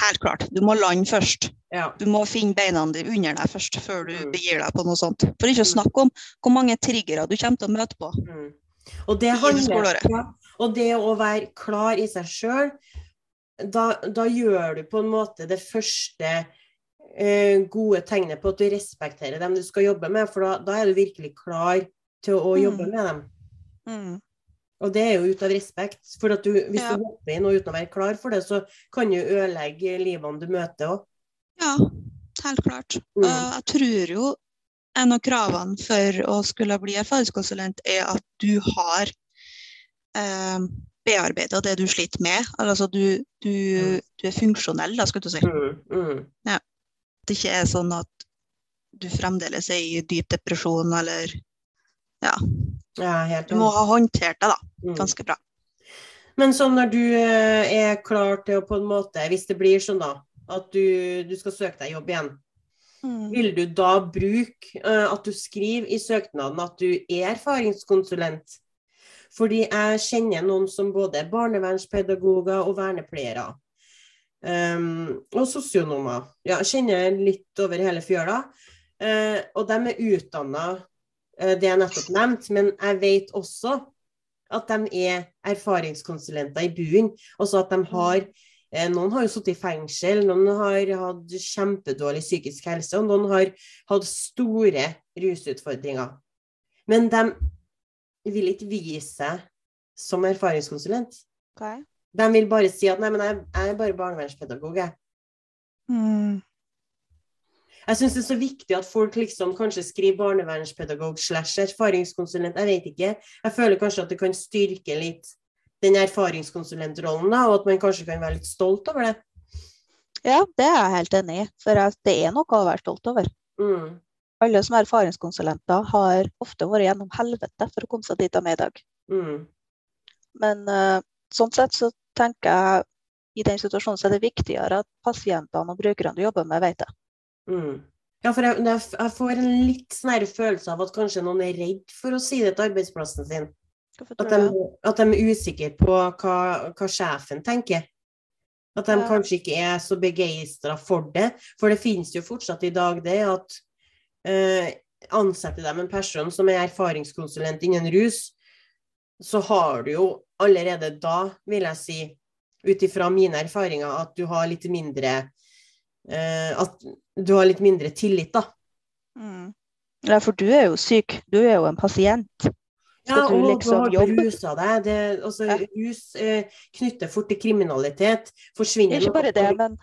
Helt klart. Du må lande først. Ja. Du må finne beina under deg først, før du Mm. begir deg på noe sånt. For ikke å snakke om hvor mange triggere du kommer til å møte på. Mm. Og det handler om ja, det å være klar i seg sjøl, da, da gjør du på en måte det første eh, gode tegnet på at du respekterer dem du skal jobbe med, for da, da er du virkelig klar til å, Mm. jobbe med dem. Mm. Og det er jo ut av respekt. For at du, hvis Ja. du hopper inn og uten å være klar for det, så kan du ødelegge livene du møter òg. Ja, helt klart. Mm. Og jeg tror jo en av kravene for å skulle bli erfaringskonsulent, er at du har eh, bearbeida det du sliter med. Altså du, du, Mm. du er funksjonell, da, skal du si. Ja. mm, At det ikke er sånn at du fremdeles er i dyp depresjon, eller ja, helt Du må ha håndtert det da, mm. ganske bra. Men sånn når du eh, er klar til å på en måte, hvis det blir sånn da, at du, du skal søke deg jobb igjen, Mm. vil du da bruke uh, at du skriver i søknaden at du er erfaringskonsulent? Fordi jeg kjenner noen som både er barnevernspedagoger og vernepleiere. Um, og sosionomer. Ja, jeg kjenner litt over hele fjøla. Uh, og de er utdanna, det jeg nettopp nevnte, men jeg vet også at de er erfaringskonsulenter i buen. Altså at de har eh, Noen har jo sittet i fengsel, noen har hatt kjempedårlig psykisk helse, og noen har hatt store rusutfordringer. Men de vil ikke vise som erfaringskonsulent. Okay. De vil bare si at nei, men jeg, jeg er bare barnevernspedagog, jeg. Mm. Jeg syns det er så viktig at folk liksom kanskje skriver barnevernspedagog slash erfaringskonsulent. Jeg vet ikke. Jeg føler kanskje at det kan styrke litt den erfaringskonsulentrollen, da, og at man kanskje kan være litt stolt over det. Ja, det er jeg helt enig i. For det er noe å være stolt over. Mm. Alle som er erfaringskonsulenter, har ofte vært gjennom helvete for å komme seg dit de er i dag. Mm. Men uh, sånn sett så tenker jeg i den situasjonen så er det viktigere at pasientene og brukerne du jobber med, vet det. Mm. Ja, for jeg, jeg får en litt sånn følelse av at kanskje noen er redd for å si det til arbeidsplassen sin. At de, at de er usikre på hva, hva sjefen tenker. At de Ja. kanskje ikke er så begeistra for det. For det finnes jo fortsatt i dag det at ansetter de en person som er erfaringskonsulent innen rus, så har du jo allerede da, vil jeg si, ut ifra mine erfaringer, at du har litt mindre eh, At du har litt mindre tillit, da. Mm. Ja, for du er jo syk. Du er jo en pasient. Ja, du og liksom du har jobbe? rusa deg. Det, altså, Ja. Rus eh, knytter fort til kriminalitet. Forsvinner Ikke bare det, men,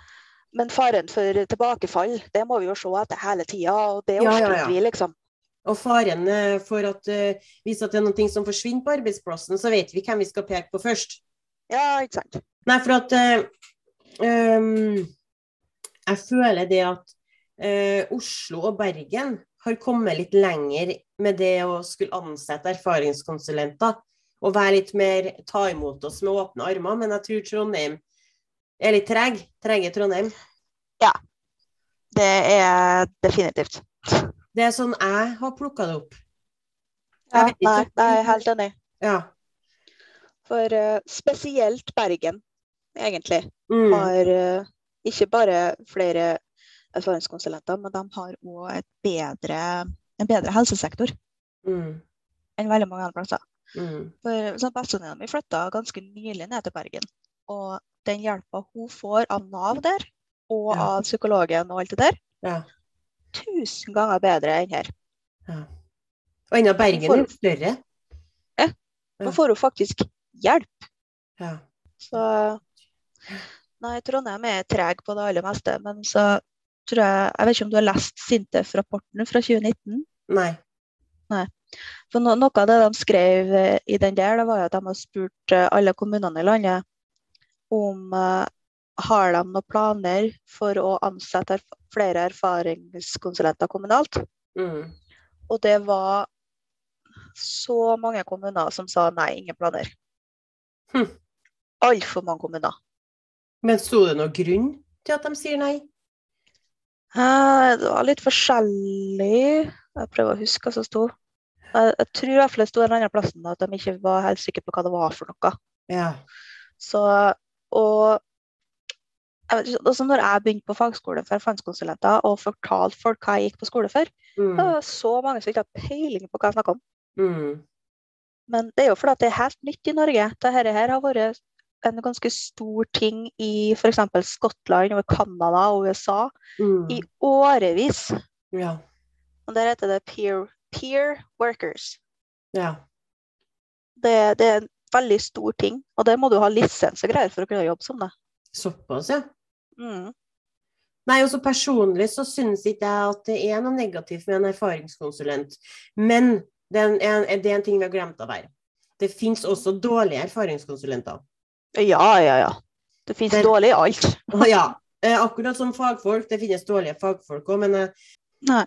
men faren for tilbakefall, det må vi jo se etter hele tida. Og det Ja, orker ja, ja. vi, liksom. Og faren eh, for at uh, hvis det er noe som forsvinner på arbeidsplassen, så vet vi hvem vi skal peke på først. Ja, ikke sant. Nei, for at uh, um, Jeg føler det at uh, Oslo og Bergen har kommet litt lenger med det å skulle ansette erfaringskonsulenter. Og være litt mer ta imot oss med åpne armer. Men jeg tror Trondheim er litt treg. Trege Trondheim. Ja. Det er definitivt. Det er sånn jeg har plukka det opp. Ja, Jeg ikke. nei, jeg er helt enig. Ja. For uh, spesielt Bergen, egentlig, Mm. har uh, ikke bare flere erfaringskonsulenter, men de har òg en bedre helsesektor Mm. enn veldig mange andre plasser. Mm. For sånn, Bestevenninna mi flytta ganske nylig ned til Bergen. Og den hjelpa hun får av Nav der, og Ja. av psykologen og alt det der, Ja. tusen ganger bedre enn her. Ja. Og enda Bergen er større. Ja. Nå får hun faktisk hjelp. Ja. Så Nei, Trondheim er treg på det aller meste. Men så tror jeg Jeg vet ikke om du har lest Sintef-rapporten fra 2019? Nei. Nei. For no, Noe av det de skrev eh, i den der, det var jo at de har spurt eh, alle kommunene i landet om uh, har de noen planer for å ansette flere erfaringskonsulenter kommunalt. Mm. Og det var så mange kommuner som sa nei, ingen planer. Hm. Altfor mange kommuner. Men sto det noen grunn til at de sier nei? Eh, det var litt forskjellig. Jeg prøver å huske hva som sto. Jeg, jeg tror i hvert fall det sto en annen plass at de ikke var helt sikre på hva det var for noe. Ja. Så, og altså når jeg begynte på fagskole for erfaringskonsulenter og fortalte folk hva jeg gikk på skole for, Mm. det var så mange som ikke hadde peiling på hva jeg snakka om. Mm. Men det er jo fordi det er helt nytt i Norge. Dette her har vært en ganske stor ting i f.eks. Skottland, og Canada og USA Mm. i årevis. Ja. Og der heter det peer, peer workers. Ja. Det, det veldig stor ting, og der må du ha lisens og greier for å kunne jobbe som det. Såpass, ja. Mm. Nei, også Personlig så synes ikke jeg at det er noe negativt med en erfaringskonsulent. Men det er en, det er en ting vi har glemt av her. Det fins også dårlige erfaringskonsulenter. Ja, ja, ja. Det finnes dårlig i alt. [LAUGHS] Ja, eh, akkurat som fagfolk. Det finnes dårlige fagfolk òg, men, eh, Nei.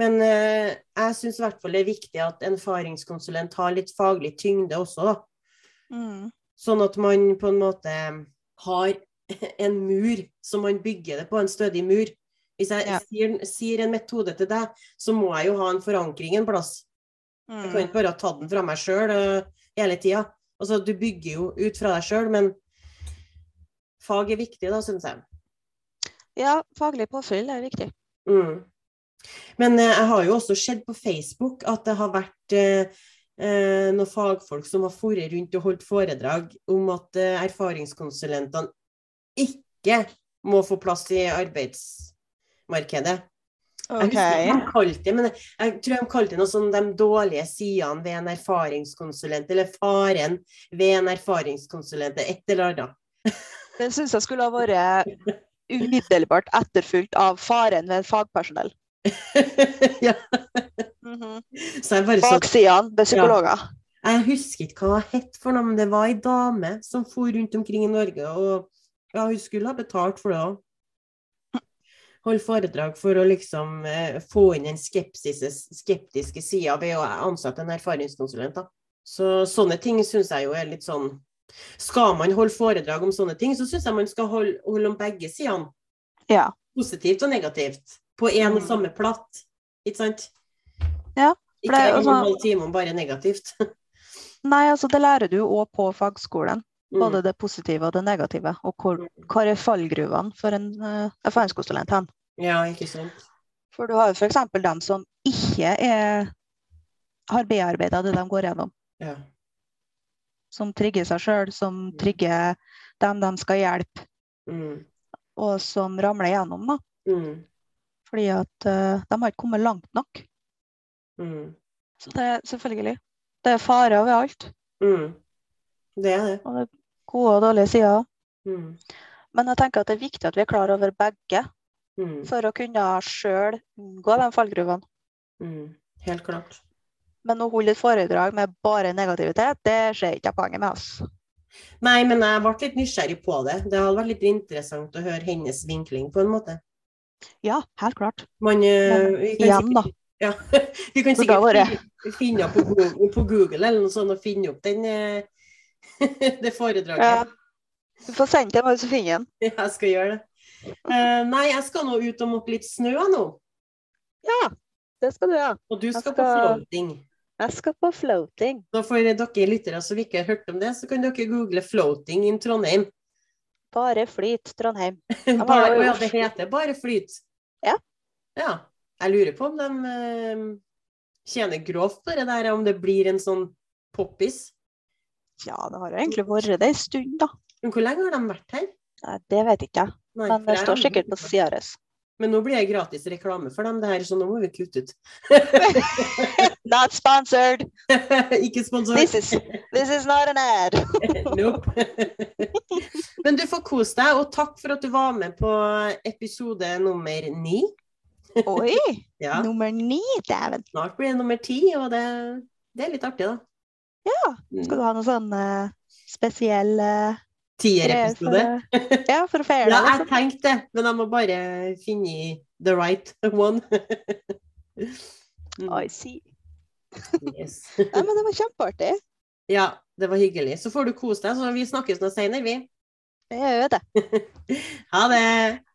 men eh, jeg syns i hvert fall det er viktig at en erfaringskonsulent har litt faglig tyngde også, da. Mm. Sånn at man på en måte har en mur som man bygger det på, en stødig mur. Hvis jeg Ja. sier, sier en metode til deg, så må jeg jo ha en forankring en plass. Jeg kan Mm. ikke bare ta den fra meg sjøl hele tida. Altså, du bygger jo ut fra deg sjøl, men fag er viktig, da, syns jeg. Ja, faglig påfyll er viktig. Mm. Men eh, jeg har jo også sett på Facebook at det har vært eh, eh, noen fagfolk som har foret rundt og holdt foredrag om at eh, erfaringskonsulentene ikke må få plass i arbeidsmarkedet. Jeg husker de det, men jeg, jeg tror de kalte det noe sånn de dårlige sidene ved en erfaringskonsulent, eller faren ved en erfaringskonsulent, et eller annet. [LAUGHS] Den syns jeg skulle ha vært umiddelbart etterfulgt av faren ved en fagpersonell. [LAUGHS] ja, Så jeg bare så Baksidene med psykologer. Jeg husker ikke hva hun het for noe, men det var ei dame som for rundt omkring i Norge, og ja, hun skulle ha betalt for det òg. Holde foredrag for å liksom eh, få inn den skeptiske, skeptiske sida ved å ansette en erfaringskonsulent. Da. Så sånne ting syns jeg jo er litt sånn Skal man holde foredrag om sånne ting, så syns jeg man skal holde, holde om begge sidene. Ja. Positivt og negativt. På én og Mm. samme platt. Ikke sant? Ja, Ikke det altså- en halv time om bare negativt. [LAUGHS] Nei, altså det lærer du òg på fagskolen. Mm. Både det positive og det negative. Og hvor, hvor er fallgruvene for en uh, erfaringskonsulent hen? Ja, ikke sant. For du har jo f.eks. dem som ikke er, har bearbeida det de går gjennom. Ja. Som trigger seg sjøl, som trigger dem de skal hjelpe, Mm. og som ramler gjennom. da. Mm. Fordi at uh, de har ikke kommet langt nok. Mm. Så det er selvfølgelig. Det er farer ved alt. Mm. Det er det. Og det er gode og dårlige sider. Mm. Men jeg tenker at det er viktig at vi er klar over begge, Mm. for å kunne sjøl unngå de fallgruvene. Mm. Helt klart. Men å holde et foredrag med bare negativitet, det ser ikke poenget med. oss. Nei, men jeg ble litt nysgjerrig på det. Det hadde vært litt interessant å høre hennes vinkling, på en måte. Ja, helt klart. Man, eh, Men igjen, da. Ja, [LAUGHS] vi kan sikkert vært. finne, opp på Google, på Google eller noe sånt og finne opp den, eh, [LAUGHS] det foredraget. Ja. Du får sendt til meg så finner den. [LAUGHS] Jeg skal gjøre det. Uh, nei, jeg skal nå ut og måke litt snø nå. Ja, det skal du ha. Og du skal, skal på floating. Jeg skal på floating. Da får dere lyttere som ikke har hørt om det, så kan dere google 'floating in Trondheim'. Bare flyt, Trondheim. Bare, ja, det heter bare flyt? Ja. Ja. Jeg lurer på om de eh, tjener grovt på det der, om det blir en sånn poppis. Ja, det har jo egentlig vært det en stund, da. Men hvor lenge har de vært her? Nei, det vet ikke jeg. Men det står sikkert på sida deres. Men nå blir det gratis reklame for dem, det her, så nå må vi kutte ut. [LAUGHS] Not sponsored. [LAUGHS] Ikke sponsored. This is, this is not an ad. [LAUGHS] nope. Men du får kose deg, og takk for at du var med på episode nummer ni. Oi! [LAUGHS] Ja, Nummer ni, dæven. snart blir det nummer ti, og det, det er litt artig, da. Ja. Skal du ha noe sånn spesielle spesiell uh, Tierepisode. Ja, for å feire [LAUGHS] Ja, jeg liksom. tenkte det, men jeg må bare finne the right one. [LAUGHS] Mm, I see. yes. Nei, men det var kjempeartig. Ja, det var hyggelig. Så får du kose deg, så vi snakkes nå senere, vi. Det gjør jo det. Ha det!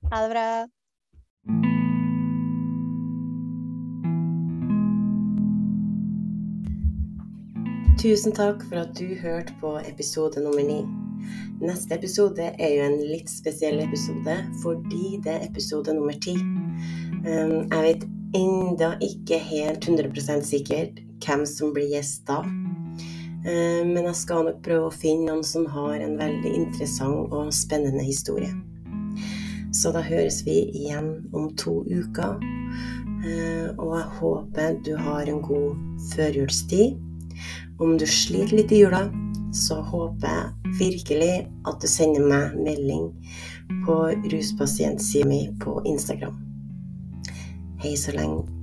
Ha det bra. Tusen takk for at du hørte på episode nummer ni. Neste episode er jo en litt spesiell episode fordi det er episode nummer ti. Um, jeg vet enda ikke helt 100% sikkert hvem som blir gjest da. Um, men jeg skal nok prøve å finne noen som har en veldig interessant og spennende historie. Så da høres vi igjen om to uker. Uh, og jeg håper du har en god førjulstid. Om du sliter litt i jula, så håper jeg virkelig at du sender meg melding på ruspasientsida mi på Instagram. Hei så lenge.